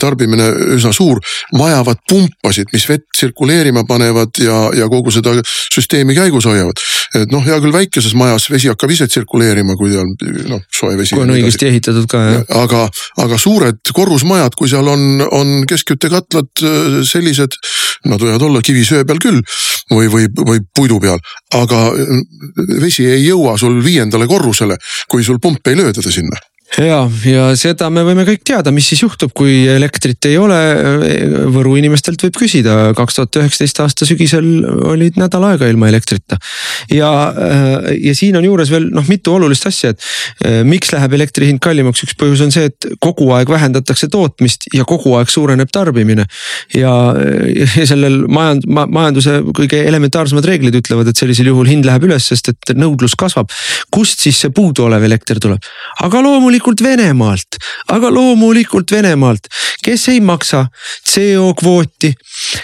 tarbimine üsna suur, vajavad pumpasid, mis vett tsirkuleerima panevad ja, ja kogu seda süsteemi käigus hoiavad. et noh, hea küll, väikeses majas vesi hakkab ise tsirkuleerima, kui on noh, soe vesi. kui on õigesti ehitatud ka jah. aga, aga suured korrusmajad, kui seal on, on keskküttekatlad äh, sellised, nad võivad olla kivisöe peal küll või, või, või puidu peal, aga äh, vesi ei jõua sul viiendale korrusele, kui sul pump ei löö teda sinna ja, ja seda me võime kõik teada, mis siis juhtub, kui elektrit ei ole. Võru inimestelt võib küsida, kaks tuhat üheksateist aasta sügisel olid nädal aega ilma elektrita. ja, ja siin on juures veel noh, mitu olulist asja, et eh, miks läheb elektri hind kallimaks, üks põhjus on see, et kogu aeg vähendatakse tootmist ja kogu aeg suureneb tarbimine. ja, ja sellel majand-, majanduse kõige elementaarsemad reeglid ütlevad, et sellisel juhul hind läheb üles, sest et nõudlus kasvab. kust siis see puuduolev elekter tuleb? aga loomulikult loomulikult Venemaalt, aga loomulikult Venemaalt, kes ei maksa CO kvooti,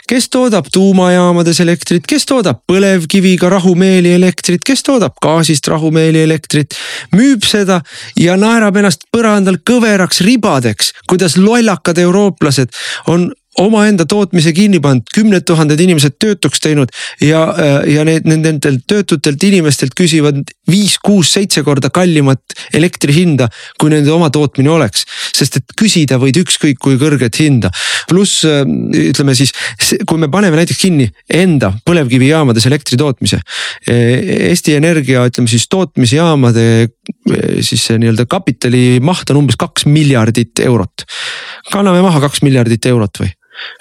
kes toodab tuumajaamades elektrit, kes toodab põlevkiviga rahumeeli elektrit, kes toodab gaasist rahumeeli elektrit, müüb seda ja naerab ennast põrandal kõveraks ribadeks, kuidas lollakad eurooplased on omaenda tootmise kinni pannud, kümned tuhanded inimesed töötuks teinud ja, äh, ja need nendelt töötutelt inimestelt küsivad viis, kuus, seitse korda kallimat elektri hinda, kui nende oma tootmine oleks. sest et küsida võid ükskõik kui kõrget hinda, pluss äh, ütleme siis, kui me paneme näiteks kinni enda põlevkivijaamades elektri tootmise. E, Eesti Energia, ütleme siis tootmisjaamade e, siis see nii-öelda kapitali maht on umbes kaks miljardit eurot. Kanname maha kaks miljardit eurot või?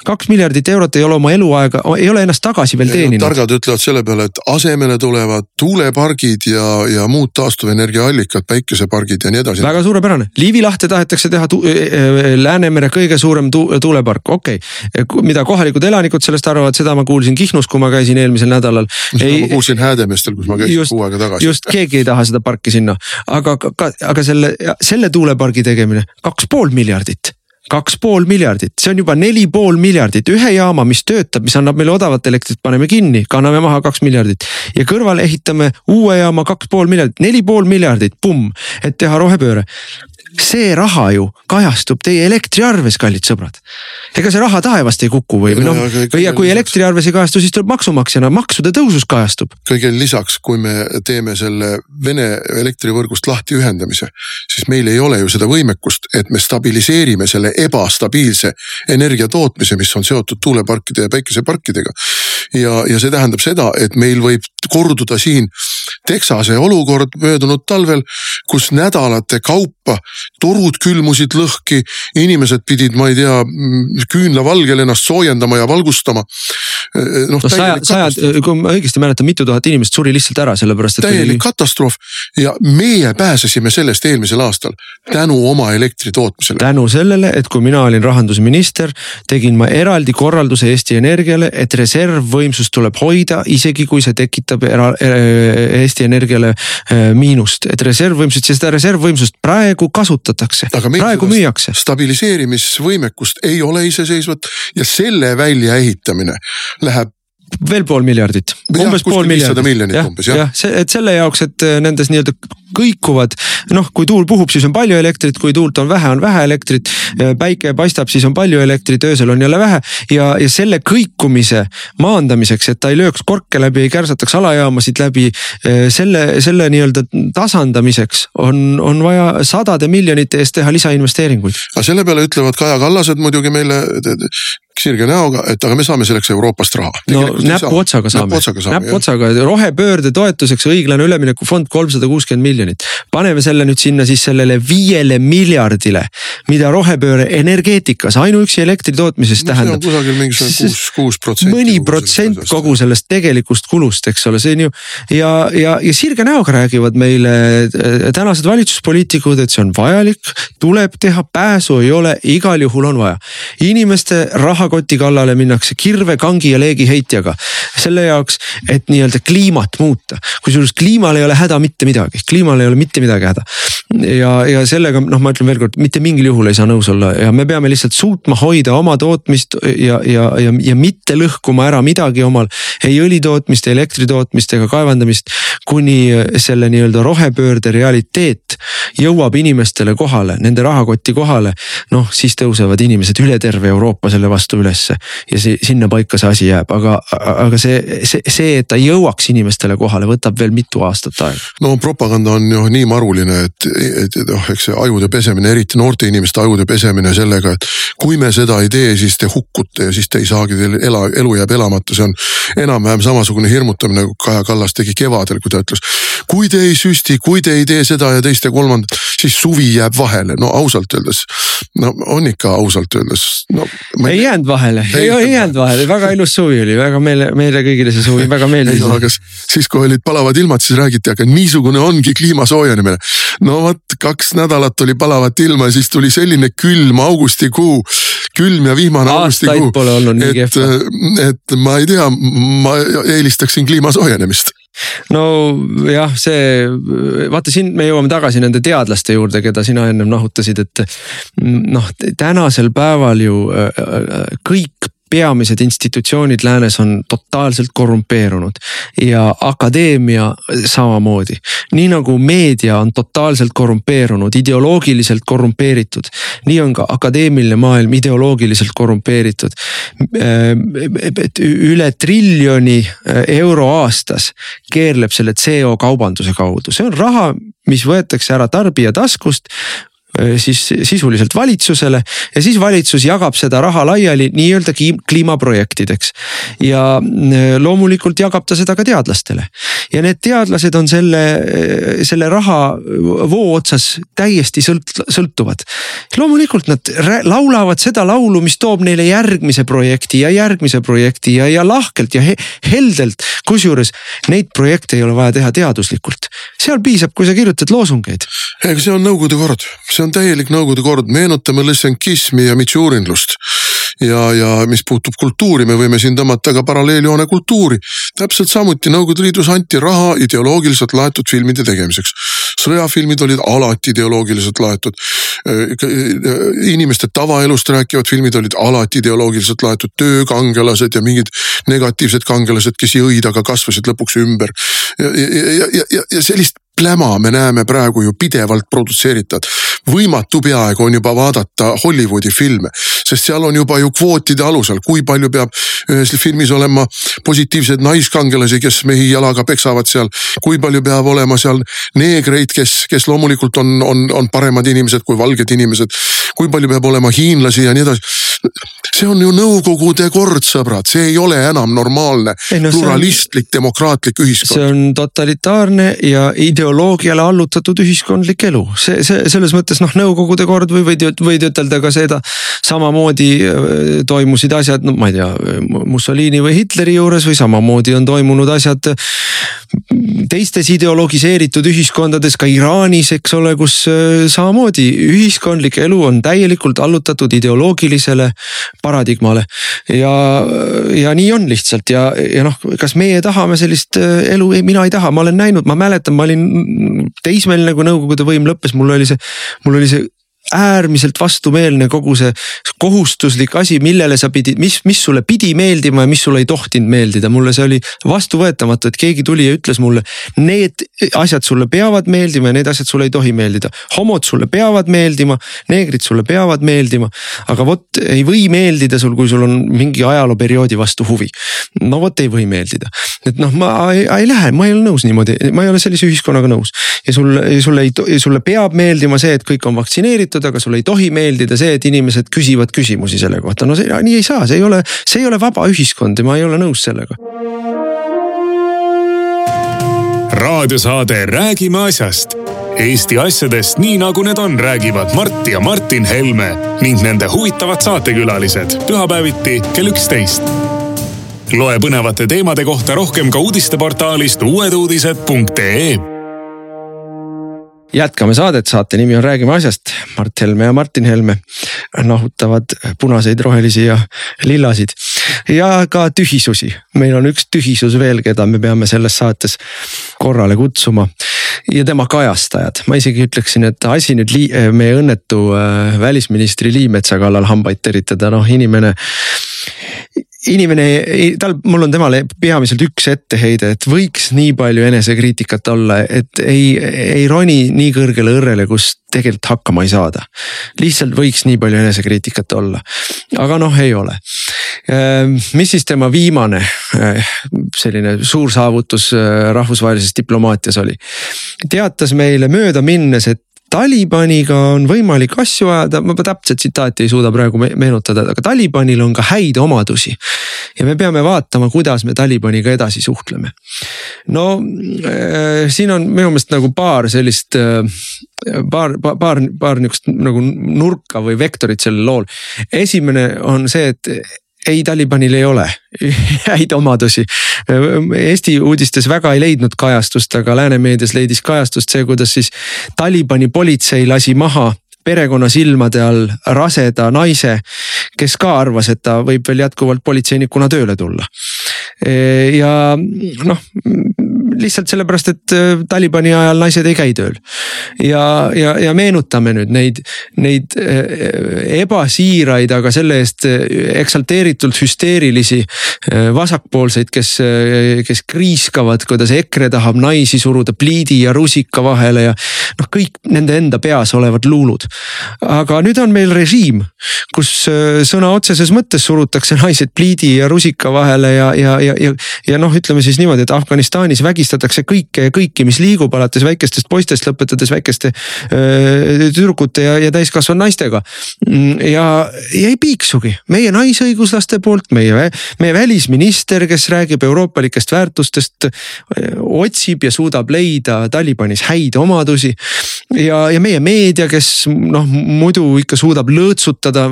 kaks miljardit eurot ei ole oma eluaega, ei ole ennast tagasi veel teeninud. targad ütlevad selle peale, et asemele tulevad tuulepargid ja, ja muud taastuvenergiaallikad, päikesepargid ja nii edasi. väga suurepärane, Liivi lahte tahetakse teha tu, äh, Läänemere kõige suurem tu, tuulepark, okei okay.. mida kohalikud elanikud sellest arvavad, seda ma kuulsin Kihnus, kui ma käisin eelmisel nädalal. ma kuulsin Häädemeestel, kus ma käisin kuu aega tagasi. just, keegi ei taha seda parki sinna, aga, aga, aga selle, selle tuulepargi tegemine kaks pool miljardit kaks pool miljardit, see on juba neli pool miljardit, ühe jaama, mis töötab, mis annab meile odavat elektrit, paneme kinni, kanname maha kaks miljardit. ja kõrvale ehitame uue jaama kaks pool miljardit, neli pool miljardit, pumm, et teha rohepööre see raha ju kajastub teie elektriarves, kallid sõbrad. ega see raha taevast ei kuku või, või noh, ja kui elektriarves ei kajastu, siis tuleb maksumaksjana, maksude tõusus kajastub. kõigele lisaks, kui me teeme selle Vene elektrivõrgust lahti ühendamise, siis meil ei ole ju seda võimekust, et me stabiliseerime selle ebastabiilse energia tootmise, mis on seotud tuuleparkide ja päikeseparkidega. ja, ja see tähendab seda, et meil võib korduda siin Texase olukord möödunud talvel, kus nädalate kaupa torud külmusid lõhki, inimesed pidid, ma ei tea, küünlavalgel ennast soojendama ja valgustama. Noh no, sajad, sajad, kui ma õigesti mäletan, mitu tuhat inimest suri lihtsalt ära, sellepärast et. täielik oli... katastroof ja meie pääsesime sellest eelmisel aastal tänu oma elektri tootmisele. tänu sellele, et kui mina olin rahandusminister, tegin ma eraldi korralduse Eesti Energiale, et reservvõimsust tuleb hoida, isegi kui see tekitab era, Eesti Energiale äh, miinust, et reservvõimsust seda reservvõimsust praegu kasutatakse, praegu müüakse. stabiliseerimisvõimekust ei ole iseseisvat ja selle väljaehitamine läheb veel pool miljardit, umbes pool miljardit. jah, jah, see, et selle jaoks, et äh, nendes nii-öelda kõikuvad, noh, kui tuul puhub, siis on palju elektrit, kui tuult on vähe, on vähe elektrit. päike paistab, siis on palju elektrit, öösel on jälle vähe ja, ja selle kõikumise maandamiseks, et ta ei lööks korke läbi, ei kärsataks alajaamasid läbi. Äh, selle, selle nii-öelda tasandamiseks on, on vaja sadade miljonite eest teha lisainvesteeringuid. aga selle peale ütlevad Kaja Kallased muidugi meile sirge näoga, et aga me saame selleks Euroopast raha. no näpuotsaga saame, näpuotsaga, rohepöörde toetuseks õiglane üleminekufond kolmsada kuuskümmend miljonit. paneme selle nüüd sinna siis sellele viiele miljardile, mida rohepööre energeetikas ainuüksi elektri tootmises no, tähendab. kusagil mingisugune kuus, kuus protsenti. mõni protsent kogu sellest tegelikust kulust, eks ole, see on ju ja, ja, ja sirge näoga räägivad meile äh, tänased valitsuspoliitikud, et see on vajalik, tuleb teha, pääsu ei ole, igal juhul on vaja. inimeste rahakoti kallale minnakse kirve, kangi ja leegiheitjaga selle jaoks, et nii-öelda kliimat muuta. kusjuures kliimal ei ole häda mitte midagi, kliimal ei ole mitte midagi häda. ja, ja sellega noh, ma ütlen veelkord, mitte mingil juhul ei saa nõus olla ja me peame lihtsalt suutma hoida oma tootmist ja, ja, ja, ja mitte lõhkuma ära midagi omal. ei õli tootmist, elektri tootmist ega kaevandamist, kuni selle nii-öelda rohepöörde realiteet jõuab inimestele kohale, nende rahakotti kohale. noh, siis tõusevad inimesed üle terve Euroopa selle vastu ülesse ja see sinna paika see asi jääb, aga, aga see see, see, et ta jõuaks inimestele kohale, võtab veel mitu aastat aega. no propaganda on ju nii maruline, et, et noh, eks see ajude pesemine, eriti noorte inimeste ajude pesemine sellega, et kui me seda ei tee, siis te hukkute ja siis te ei saagi, teil ela, elu jääb elamata, see on enam-vähem samasugune hirmutamine, nagu Kaja Kallas tegi kevadel, kui ta ütles. Kui te ei süsti, kui te ei tee seda ja teist ja kolmandat, siis suvi jääb vahele, no ausalt öeldes. no on ikka ausalt öeldes, no. ei jäänud vahele, ei, ei jäänud vahele, väga ilus suvi oli, väga meile, meile kõigile see suvi väga meeldis. No, aga siis, kui olid palavad ilmad, siis räägiti, aga niisugune ongi kliima soojenemine. no vot, kaks nädalat oli palavat ilma ja siis tuli selline külm augustikuu, külm ja vihmane augustikuu. pole olnud nii kehva. et ma ei tea, ma eelistaksin kliima soojenemist nojah, see vaata siin me jõuame tagasi nende teadlaste juurde, keda sina ennem nahutasid, et noh, tänasel päeval ju äh, äh, kõik peamised institutsioonid läänes on totaalselt korrumpeerunud ja akadeemia samamoodi. nii nagu meedia on totaalselt korrumpeerunud, ideoloogiliselt korrumpeeritud, nii on ka akadeemiline maailm ideoloogiliselt korrumpeeritud. üle triljoni euro aastas keerleb selle CO kaubanduse kaudu, see on raha, mis võetakse ära tarbija taskust siis sisuliselt valitsusele ja siis valitsus jagab seda raha laiali nii-öelda kliimaprojektideks. ja äh, loomulikult jagab ta seda ka teadlastele ja need teadlased on selle, äh, selle raha voo otsas täiesti sõlt-, sõltuvad. loomulikult nad laulavad seda laulu, mis toob neile järgmise projekti ja järgmise projekti ja, ja lahkelt ja he heldelt. kusjuures neid projekte ei ole vaja teha teaduslikult, seal piisab, kui sa kirjutad loosungeid. see on nõukogude kord, see on täielik nõukogude kord, meenutame lõssenkismi ja mitšurinlust. ja, ja mis puutub kultuuri, me võime siin tõmmata ka paralleeljoone kultuuri. täpselt samuti Nõukogude Liidus anti raha ideoloogiliselt laetud filmide tegemiseks. sõjafilmid olid alati ideoloogiliselt laetud. inimeste tavaelust rääkivad filmid olid alati ideoloogiliselt laetud, töökangelased ja mingid negatiivsed kangelased, kes jõid, aga kasvasid lõpuks ümber. ja, ja, ja, ja, ja sellist pläma me näeme praegu ju pidevalt produtseeritavat. Võimatu peaaegu on juba vaadata Hollywoodi filme, sest seal on juba ju kvootide alusel, kui palju peab ühes filmis olema positiivseid naiskangelasi, kes mehi jalaga peksavad seal. kui palju peab olema seal neegreid, kes, kes loomulikult on, on, on paremad inimesed kui valged inimesed. kui palju peab olema hiinlasi ja nii edasi. See on ju nõukogude kord, sõbrad, see ei ole enam normaalne ei, no, pluralistlik, demokraatlik ühiskond. see on totalitaarne ja ideoloogiale allutatud ühiskondlik elu, see, see selles mõttes noh, nõukogude kord või võid, võid ütelda ka seda. samamoodi äh, toimusid asjad, no ma ei tea, Mussolini või Hitleri juures või samamoodi on toimunud asjad teistes ideologiseeritud ühiskondades, ka Iraanis, eks ole, kus äh, samamoodi ühiskondlik elu on täielikult allutatud ideoloogilisele paradigmale. ja, ja nii on lihtsalt ja, ja noh, kas meie tahame sellist äh, elu, ei, mina ei taha, ma olen näinud, ma mäletan, ma olin teismeline, kui nõukogude võim lõppes, mul oli see, mul oli see äärmiselt vastumeelne kogu see kohustuslik asi, millele sa pidid, mis, mis sulle pidi meeldima ja mis sulle ei tohtinud meeldida, mulle see oli vastuvõetamatu, et keegi tuli ja ütles mulle. Need asjad sulle peavad meeldima ja need asjad sulle ei tohi meeldida, homod sulle peavad meeldima, neegrid sulle peavad meeldima. aga vot ei või meeldida sul, kui sul on mingi ajalooperioodi vastu huvi. no vot ei või meeldida, et noh, ma ei, ei lähe, ma ei ole nõus niimoodi, ma ei ole sellise ühiskonnaga nõus ja sul, sulle ei, sulle peab meeldima see, et kõik on vaktsineeritud meelditud, aga sulle ei tohi meeldida see, et inimesed küsivad küsimusi selle kohta, no see nii ei saa, see ei ole, see ei ole vaba ühiskond ja ma ei ole nõus sellega. raadiosaade Räägime asjast. Eesti asjadest nii nagu need on, räägivad Mart ja Martin Helme ning nende huvitavad saatekülalised pühapäeviti kell üksteist loe põnevate teemade kohta rohkem ka uudisteportaalist uueduudised.ee jätkame saadet, saate nimi on Räägime asjast. Mart Helme ja Martin Helme nahutavad punaseid, rohelisi ja lillasid ja ka tühisusi. meil on üks tühisus veel, keda me peame selles saates korrale kutsuma ja tema kajastajad, ma isegi ütleksin, et asi nüüd meie õnnetu äh, välisministri Liimetsa kallal hambaid teritada, noh inimene inimene, tal, mul on temale peamiselt üks etteheide, et võiks nii palju enesekriitikat olla, et ei, ei roni nii kõrgele õrrele, kus tegelikult hakkama ei saada. lihtsalt võiks nii palju enesekriitikat olla, aga noh, ei ole. Ehm, mis siis tema viimane eh, selline suur saavutus eh, rahvusvahelises diplomaatias oli? teatas meile mööda minnes, et Talibaniga on võimalik asju ajada, ma täpset tsitaati ei suuda praegu meenutada, aga Talibanil on ka häid omadusi. ja me peame vaatama, kuidas me Talibaniga edasi suhtleme. no äh, siin on minu meelest nagu paar sellist äh, paar, paar, paar, paar niukest nagu nurka või vektorit sellel lool. esimene on see, et ei, Talibanil ei ole häid omadusi. Eesti uudistes väga ei leidnud kajastust, aga lääne meedias leidis kajastust see, kuidas siis Talibani politsei lasi maha perekonna silmade all raseda naise, kes ka arvas, et ta võib veel jätkuvalt politseinikuna tööle tulla. ja noh lihtsalt sellepärast, et äh, Talibani ajal naised ei käi tööl. ja, ja, ja meenutame nüüd neid, neid äh, ebasiiraid, aga selle eest eksalteeritult hüsteerilisi vasakpoolseid, kes, kes kriiskavad, kuidas EKRE tahab naisi suruda pliidi ja rusika vahele ja noh, kõik nende enda peas olevad luulud. Aga nüüd on meil režiim, kus sõna otseses mõttes surutakse naised pliidi ja rusika vahele ja, ja, ja, ja, ja noh, ütleme siis niimoodi, et Afganistanis vägistatakse kõike ja kõiki, mis liigub, alates väikestest poistest, lõpetades väikeste öö, tüdrukute ja, ja täiskasvanud naistega. Ja, ja ei piiksugi, meie naisõiguslaste poolt, meie, meie välisminister, kes räägib euroopalikest väärtustest, otsib ja suudab leida Talibanis häid omadusi. ja, ja meie meedia, kes noh, muidu ikka suudab lõõtsutada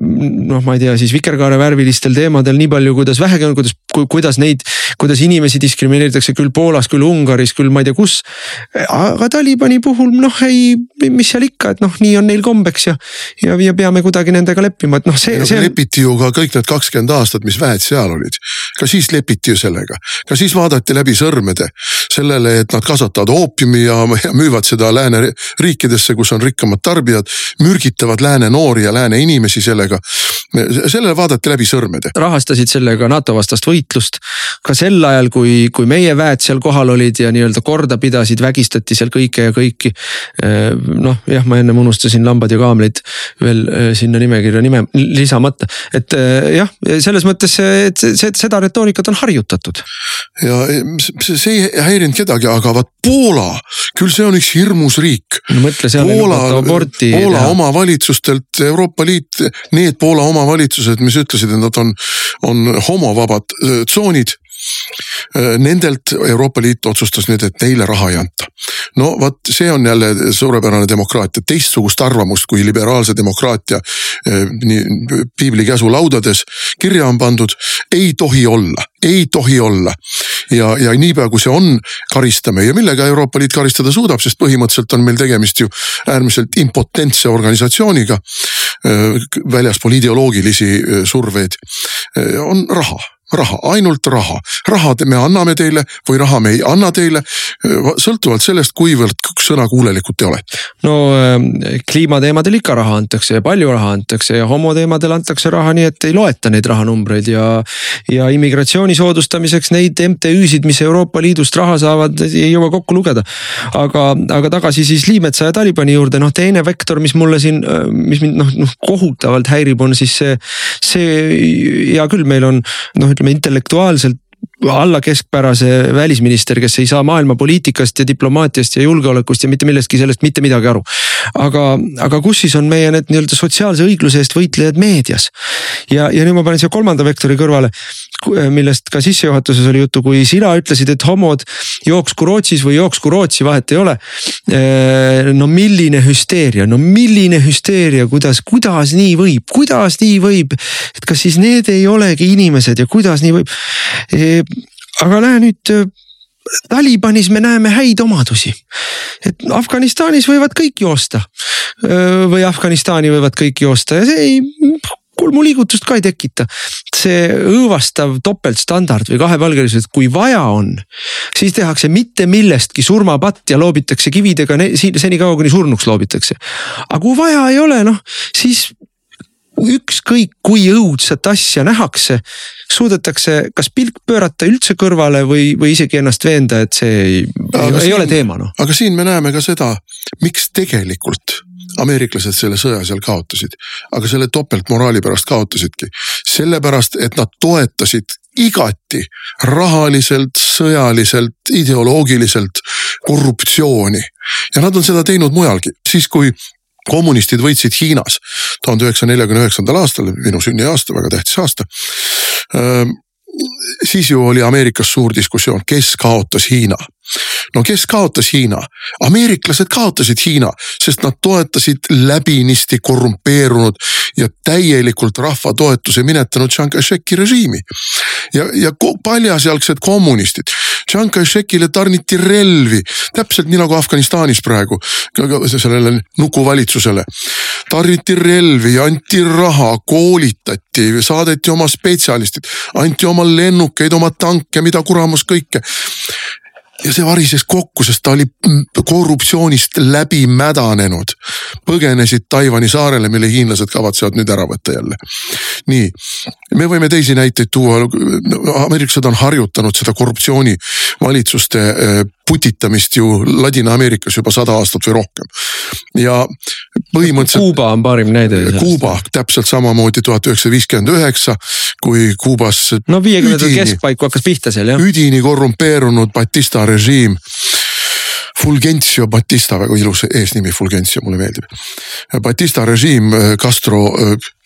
noh, ma ei tea siis vikerkaarevärvilistel teemadel nii palju, kuidas vähegi on, kuidas, kuidas neid, kuidas inimesi diskrimineeritakse küll Poolas, küll Ungaris, küll ma ei tea kus. aga Talibani puhul noh, ei, mis seal ikka, et noh, nii on neil kombeks ja, ja, ja peame kuidagi nendega leppima, et noh, see, see. lepiti ju ka kõik need kakskümmend aastat, mis väed seal olid, ka siis lepiti ju sellega, ka siis vaadati läbi sõrmede sellele, et nad kasvatavad oopiumi ja, ja müüvad seda lääneriikidesse, kus on rikkamad tarbijad, mürgitavad lääne noori ja lääne inimesi sellega sellele vaadati läbi sõrmede. rahastasid sellega NATO vastast võitlust. ka sel ajal, kui, kui meie väed seal kohal olid ja nii-öelda korda pidasid, vägistati seal kõike ja kõiki. noh, jah, ma ennem unustasin lambad ja kaamlid veel sinna nimekirja nime lisamata, et jah, selles mõttes, et seda retoorikat on harjutatud. ja see, ei häirinud kedagi, aga vaat Poola, küll see on üks hirmus riik. no mõtle, seal Poola, Poola omavalitsustelt Euroopa Liit, need Poola omavalitsused, mis ütlesid, et nad on, on homovabad tsoonid Nendelt Euroopa Liit otsustas nüüd, et neile raha ei anta. no vot, see on jälle suurepärane demokraatia, teistsugust arvamust kui liberaalse demokraatia nii piibli käsulaudades kirja on pandud, ei tohi olla, ei tohi olla. ja, ja niipea kui see on, karistame ja millega Euroopa Liit karistada suudab, sest põhimõtteliselt on meil tegemist ju äärmiselt impotentse organisatsiooniga. väljaspool ideoloogilisi surveid on raha raha, ainult raha. raha me anname teile või raha me ei anna teile. sõltuvalt sellest, kuivõrd sõnakuulelikud te olete. no kliimateemadel ikka raha antakse ja palju raha antakse ja homoteemadel antakse raha, nii et ei loeta neid rahanumbreid ja. ja immigratsiooni soodustamiseks neid MTÜ-sid, mis Euroopa Liidust raha saavad, ei jõua kokku lugeda. aga, aga tagasi siis Liimetsa ja Talibani juurde, noh teine vektor, mis mulle siin, mis mind noh, noh kohutavalt häirib, on siis see, see hea küll, meil on noh, ütleme intellektuaalselt alla keskpärase välisminister, kes ei saa maailma poliitikast ja diplomaatiast ja julgeolekust ja mitte millestki sellest mitte midagi aru. Aga, aga kus siis on meie need nii-öelda sotsiaalse õigluse eest võitlejad meedias? ja, ja nüüd ma panen siia kolmanda vektori kõrvale, millest ka sissejuhatuses oli juttu, kui sina ütlesid, et homod jooksku Rootsis või jooksku Rootsi, vahet ei ole. no milline hüsteeria, no milline hüsteeria, kuidas, kuidas nii võib, kuidas nii võib, et kas siis need ei olegi inimesed ja kuidas nii võib aga näe nüüd Talibanis me näeme häid omadusi. et Afganistanis võivad kõik joosta või Afganistani võivad kõik joosta ja see ei kulmuliigutust ka ei tekita. see õõvastav topeltstandard või kahepalgelisus, et kui vaja on, siis tehakse mitte millestki surmapatt ja loobitakse kividega senikaua, kuni surnuks loobitakse. aga kui vaja ei ole, noh siis ükskõik kui õudset asja nähakse, suudetakse kas pilk pöörata üldse kõrvale või, või isegi ennast veenda, et see ei, ei, siin, ole teema noh. aga siin me näeme ka seda, miks tegelikult ameeriklased selle sõja seal kaotasid, aga selle topeltmoraali pärast kaotasidki. sellepärast, et nad toetasid igati rahaliselt, sõjaliselt, ideoloogiliselt korruptsiooni. ja nad on seda teinud mujalgi, siis kui kommunistid võitsid Hiinas tuhande üheksasaja neljakümne üheksandal aastal, minu sünniaasta, väga tähtis aasta. Siis ju oli Ameerikas suur diskussioon, kes kaotas Hiina no kes kaotas Hiina? ameeriklased kaotasid Hiina, sest nad toetasid läbinisti korrumpeerunud ja täielikult rahva toetuse minetanud Chiang Kai-sheki režiimi. ja, ja paljasjalgsed kommunistid. Chiang Kai-shekile tarniti relvi, täpselt nii nagu Afganistanis praegu, sellele nukuvalitsusele. Tarniti relvi, anti raha, koolitati, saadeti oma spetsialistid, anti oma lennukeid, oma tanke, mida kuramus kõike ja see varises kokku, sest ta oli korruptsioonist läbi mädanenud. põgenesid Taiwan'i saarele, mille hiinlased kavatsevad nüüd ära võtta jälle. nii, me võime teisi näiteid tuua, ameeriklased on harjutanud seda korruptsioonivalitsuste äh, putitamist ju Ladina-Ameerikas juba sada aastat või rohkem. ja põhimõtteliselt. Kuuba on parim näide. Kuuba täpselt samamoodi tuhat üheksasada viiskümmend üheksa, kui Kuubas. no viiekümnendate keskpaiku hakkas pihta seal jah. üdini korrumpeerunud Batista režiim Fulgencio Batista, väga ilus eesnimi, Fulgencio, mulle meeldib. Batista režiim, Castro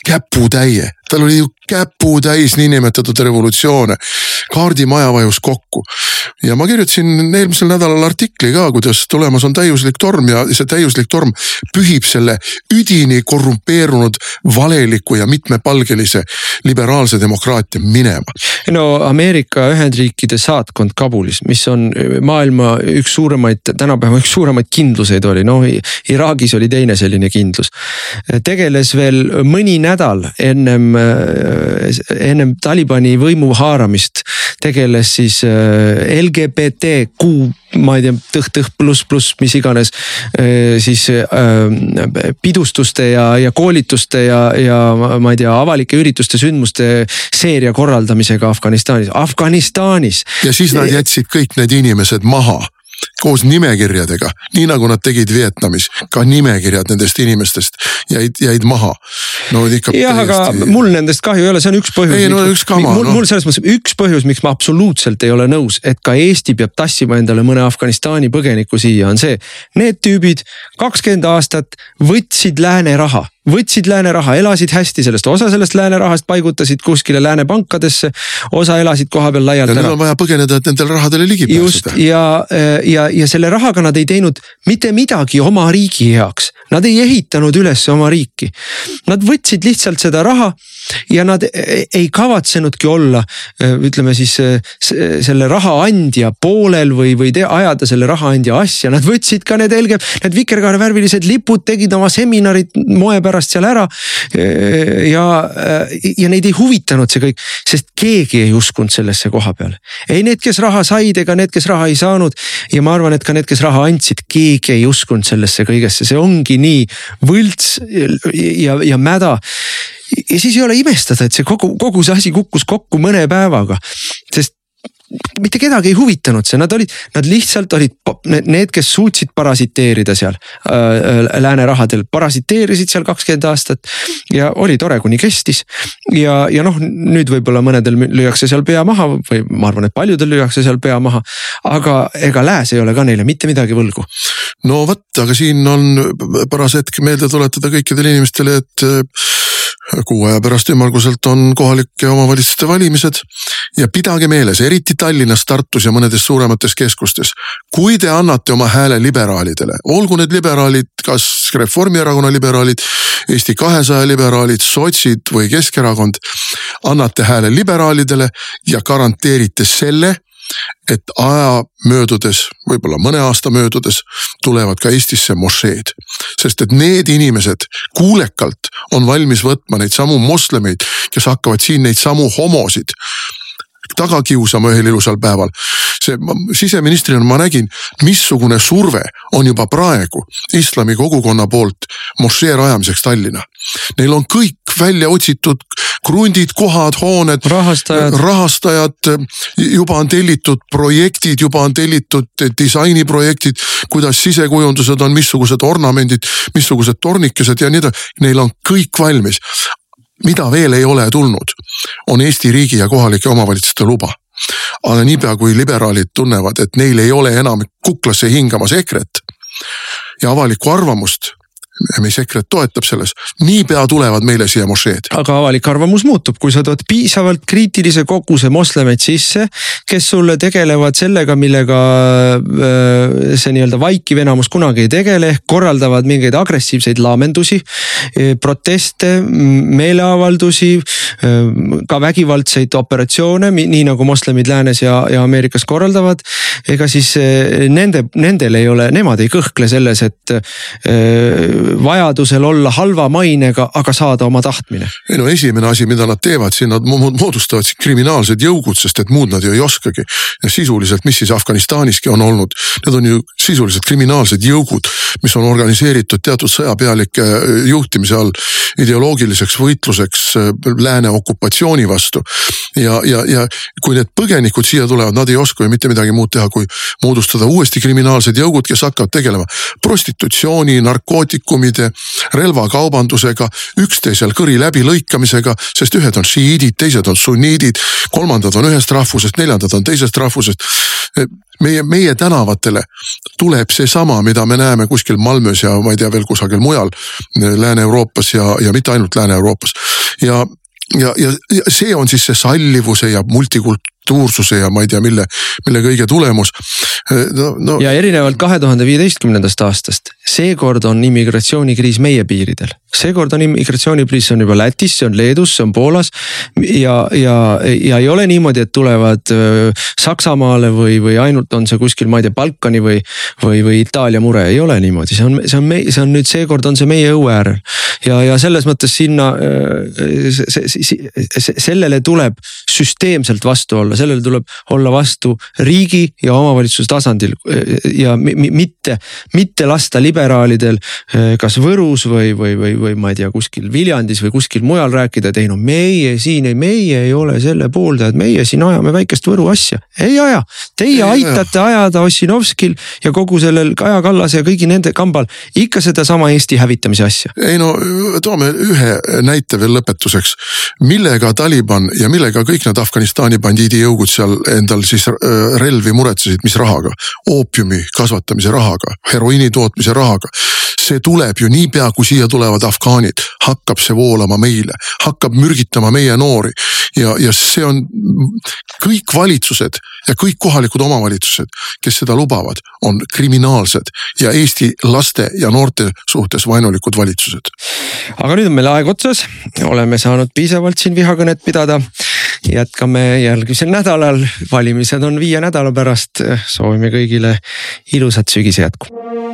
käputäie, tal oli ju käputäis niinimetatud revolutsioone. kaardimaja vajus kokku ja ma kirjutasin eelmisel nädalal artikli ka, kuidas tulemas on täiuslik torm ja see täiuslik torm pühib selle üdini korrumpeerunud, valeliku ja mitmepalgelise liberaalse demokraatia minema. no Ameerika Ühendriikide saatkond Kabulis, mis on maailma üks suuremaid, tänapäeva üks suuremaid kindluseid oli, noh Iraagis oli teine selline kindlus. tegeles veel mõni nädal ennem, ennem Talibani võimu haaramist tegeles siis LGBTQ, ma ei tea, tõh-tõh pluss, pluss, mis iganes. siis pidustuste ja, ja koolituste ja, ja ma ei tea, avalike ürituste, sündmuste seeria korraldamisega Afganistanis, Afganistanis. ja siis nad jätsid kõik need inimesed maha koos nimekirjadega, nii nagu nad tegid Vietnamis, ka nimekirjad nendest inimestest jäid, jäid maha. no ikka. jah aga mul nendest kahju ei ole, see on üks põhjus. ei no üks kama. mul no., mul selles mõttes üks põhjus, miks ma absoluutselt ei ole nõus, et ka Eesti peab tassima endale mõne Afganistani põgeniku siia, on see. Need tüübid kakskümmend aastat võtsid lääne raha võtsid lääne raha, elasid hästi sellest, osa sellest lääne rahast paigutasid kuskile lääne pankadesse, osa elasid kohapeal laialt ära. Neil on vaja põgeneda, et nendele rahadele ligi pääseda. just ja, ja, ja selle rahaga nad ei teinud mitte midagi oma riigi heaks. Nad ei ehitanud üles oma riiki. Nad võtsid lihtsalt seda raha ja nad ei kavatsenudki olla, ütleme siis selle raha andja poolel või, või te, ajada selle raha andja asja, nad võtsid ka need helge, need vikerkaarevärvilised lipud, tegid oma seminarid moe pärast seal ära. ja, ja neid ei huvitanud see kõik, sest keegi ei uskunud sellesse koha peale. ei need, kes raha said, ega need, kes raha ei saanud ja ma arvan, et ka need, kes raha andsid, keegi ei uskunud sellesse kõigesse, see ongi nii võlts ja, ja mäda ja siis ei ole imestada, et see kogu, kogu see asi kukkus kokku mõne päevaga, sest mitte kedagi ei huvitanud see, nad olid, nad lihtsalt olid need, kes suutsid parasiteerida seal äh, lääne rahadel, parasiteerisid seal kakskümmend aastat. ja oli tore, kuni kestis ja, ja noh, nüüd võib-olla mõnedel lüüakse seal pea maha või ma arvan, et paljudel lüüakse seal pea maha. aga ega lääs ei ole ka neile mitte midagi võlgu. no vot, aga siin on paras hetk meelde tuletada kõikidele inimestele, et kuu aja pärast ümmarguselt on kohalike omavalitsuste valimised ja pidage meeles, eriti Tallinnas, Tartus ja mõnedes suuremates keskustes. kui te annate oma hääle liberaalidele, olgu need liberaalid, kas Reformierakonna liberaalid, Eesti kahesaja liberaalid, sotsid või Keskerakond. annate hääle liberaalidele ja garanteerite selle, et aja möödudes, võib-olla mõne aasta möödudes tulevad ka Eestisse mošeed. sest et need inimesed kuulekalt on valmis võtma neid samu moslemeid, kes hakkavad siin neid samu homosid taga kiusama ühel ilusal päeval. see siseministrina ma nägin, missugune surve on juba praegu islami kogukonna poolt mošee rajamiseks Tallinna. Neil on kõik välja otsitud krundid, kohad, hooned. rahastajad. rahastajad, juba on tellitud projektid, juba on tellitud disainiprojektid, kuidas sisekujundused on, missugused ornamendid, missugused tornikesed ja nii edasi. Neil on kõik valmis mida veel ei ole tulnud, on Eesti riigi ja kohalike omavalitsuste luba. aga niipea kui liberaalid tunnevad, et neil ei ole enam kuklasse hingamas EKRE-t ja avalikku arvamust mis EKRE-t toetab selles, niipea tulevad meile siia mošeed. aga avalik arvamus muutub, kui sa tood piisavalt kriitilise koguse moslemeid sisse, kes sulle tegelevad sellega, millega äh, see nii-öelda vaikiv enamus kunagi ei tegele, ehk korraldavad mingeid agressiivseid laamendusi, äh, proteste, meeleavaldusi, äh, ka vägivaldseid operatsioone, nii nagu moslemid läänes ja, ja Ameerikas korraldavad. ega siis nende, nendel ei ole, nemad ei kõhkle selles, et vajadusel olla halva mainega, aga saada oma tahtmine. ei no esimene asi, mida nad teevad siin, nad moodustavad siin kriminaalsed jõugud, sest et muud nad ju ei oskagi. ja sisuliselt, mis siis Afganistaniski on olnud, need on ju sisuliselt kriminaalsed jõugud, mis on organiseeritud teatud sõjapealike äh, juhtimise all ideoloogiliseks võitluseks äh, lääne okupatsiooni vastu. ja, ja, ja kui need põgenikud siia tulevad, nad ei oska ju mitte midagi muud teha, kui moodustada uuesti kriminaalsed jõugud, kes hakkavad tegelema prostitutsiooni, narkootikumi narkootikumide, relvakaubandusega, üksteisel kõri läbilõikamisega, sest ühed on šiiidid, teised on sunniidid, kolmandad on ühest rahvusest, neljandad on teisest rahvusest. meie, meie tänavatele tuleb seesama, mida me näeme kuskil Malmös ja ma ei tea veel kusagil mujal Lääne-Euroopas ja, ja mitte ainult Lääne-Euroopas. ja ja, ja, see on siis see sallivuse ja multikultuursuse ja ma ei tea, mille, mille kõige tulemus no,. No... ja erinevalt kahe tuhande viieteistkümnendast aastast, seekord on immigratsioonikriis meie piiridel seekord on immigratsioonipoliis on juba Lätis, see on Leedus, see on Poolas. ja, ja, ja ei ole niimoodi, et tulevad Saksamaale või, või ainult on see kuskil, ma ei tea, Balkani või, või, või Itaalia mure, ei ole niimoodi, see on, see on, see on nüüd seekord on see meie õue äärel. ja, ja selles mõttes sinna, sellele tuleb süsteemselt vastu olla, sellele tuleb olla vastu riigi ja omavalitsuse tasandil ja mitte, mitte lasta liberaalidel kas Võrus või, või, või, või ma ei tea, kuskil Viljandis või kuskil mujal rääkida, et ei no meie siin ei, meie ei ole selle pooldajad, meie siin ajame väikest Võru asja. ei aja, teie ei aitate aja. ajada Ossinovskil ja kogu sellel Kaja Kallase ja kõigi nende kambal ikka sedasama Eesti hävitamise asja. ei no toome ühe näite veel lõpetuseks. millega Taliban ja millega kõik need Afganistani bandiidijõugud seal endal siis äh, relvi muretsesid, mis rahaga? oopiumi kasvatamise rahaga, heroiini tootmise rahaga see tuleb ju niipea, kui siia tulevad afgaanid, hakkab see voolama meile, hakkab mürgitama meie noori. ja, ja see on kõik valitsused ja kõik kohalikud omavalitsused, kes seda lubavad, on kriminaalsed ja Eesti laste ja noorte suhtes vaenulikud valitsused. aga nüüd on meil aeg otsas, oleme saanud piisavalt siin vihakõnet pidada. jätkame järgmisel nädalal, valimised on viie nädala pärast, soovime kõigile ilusat sügise jätku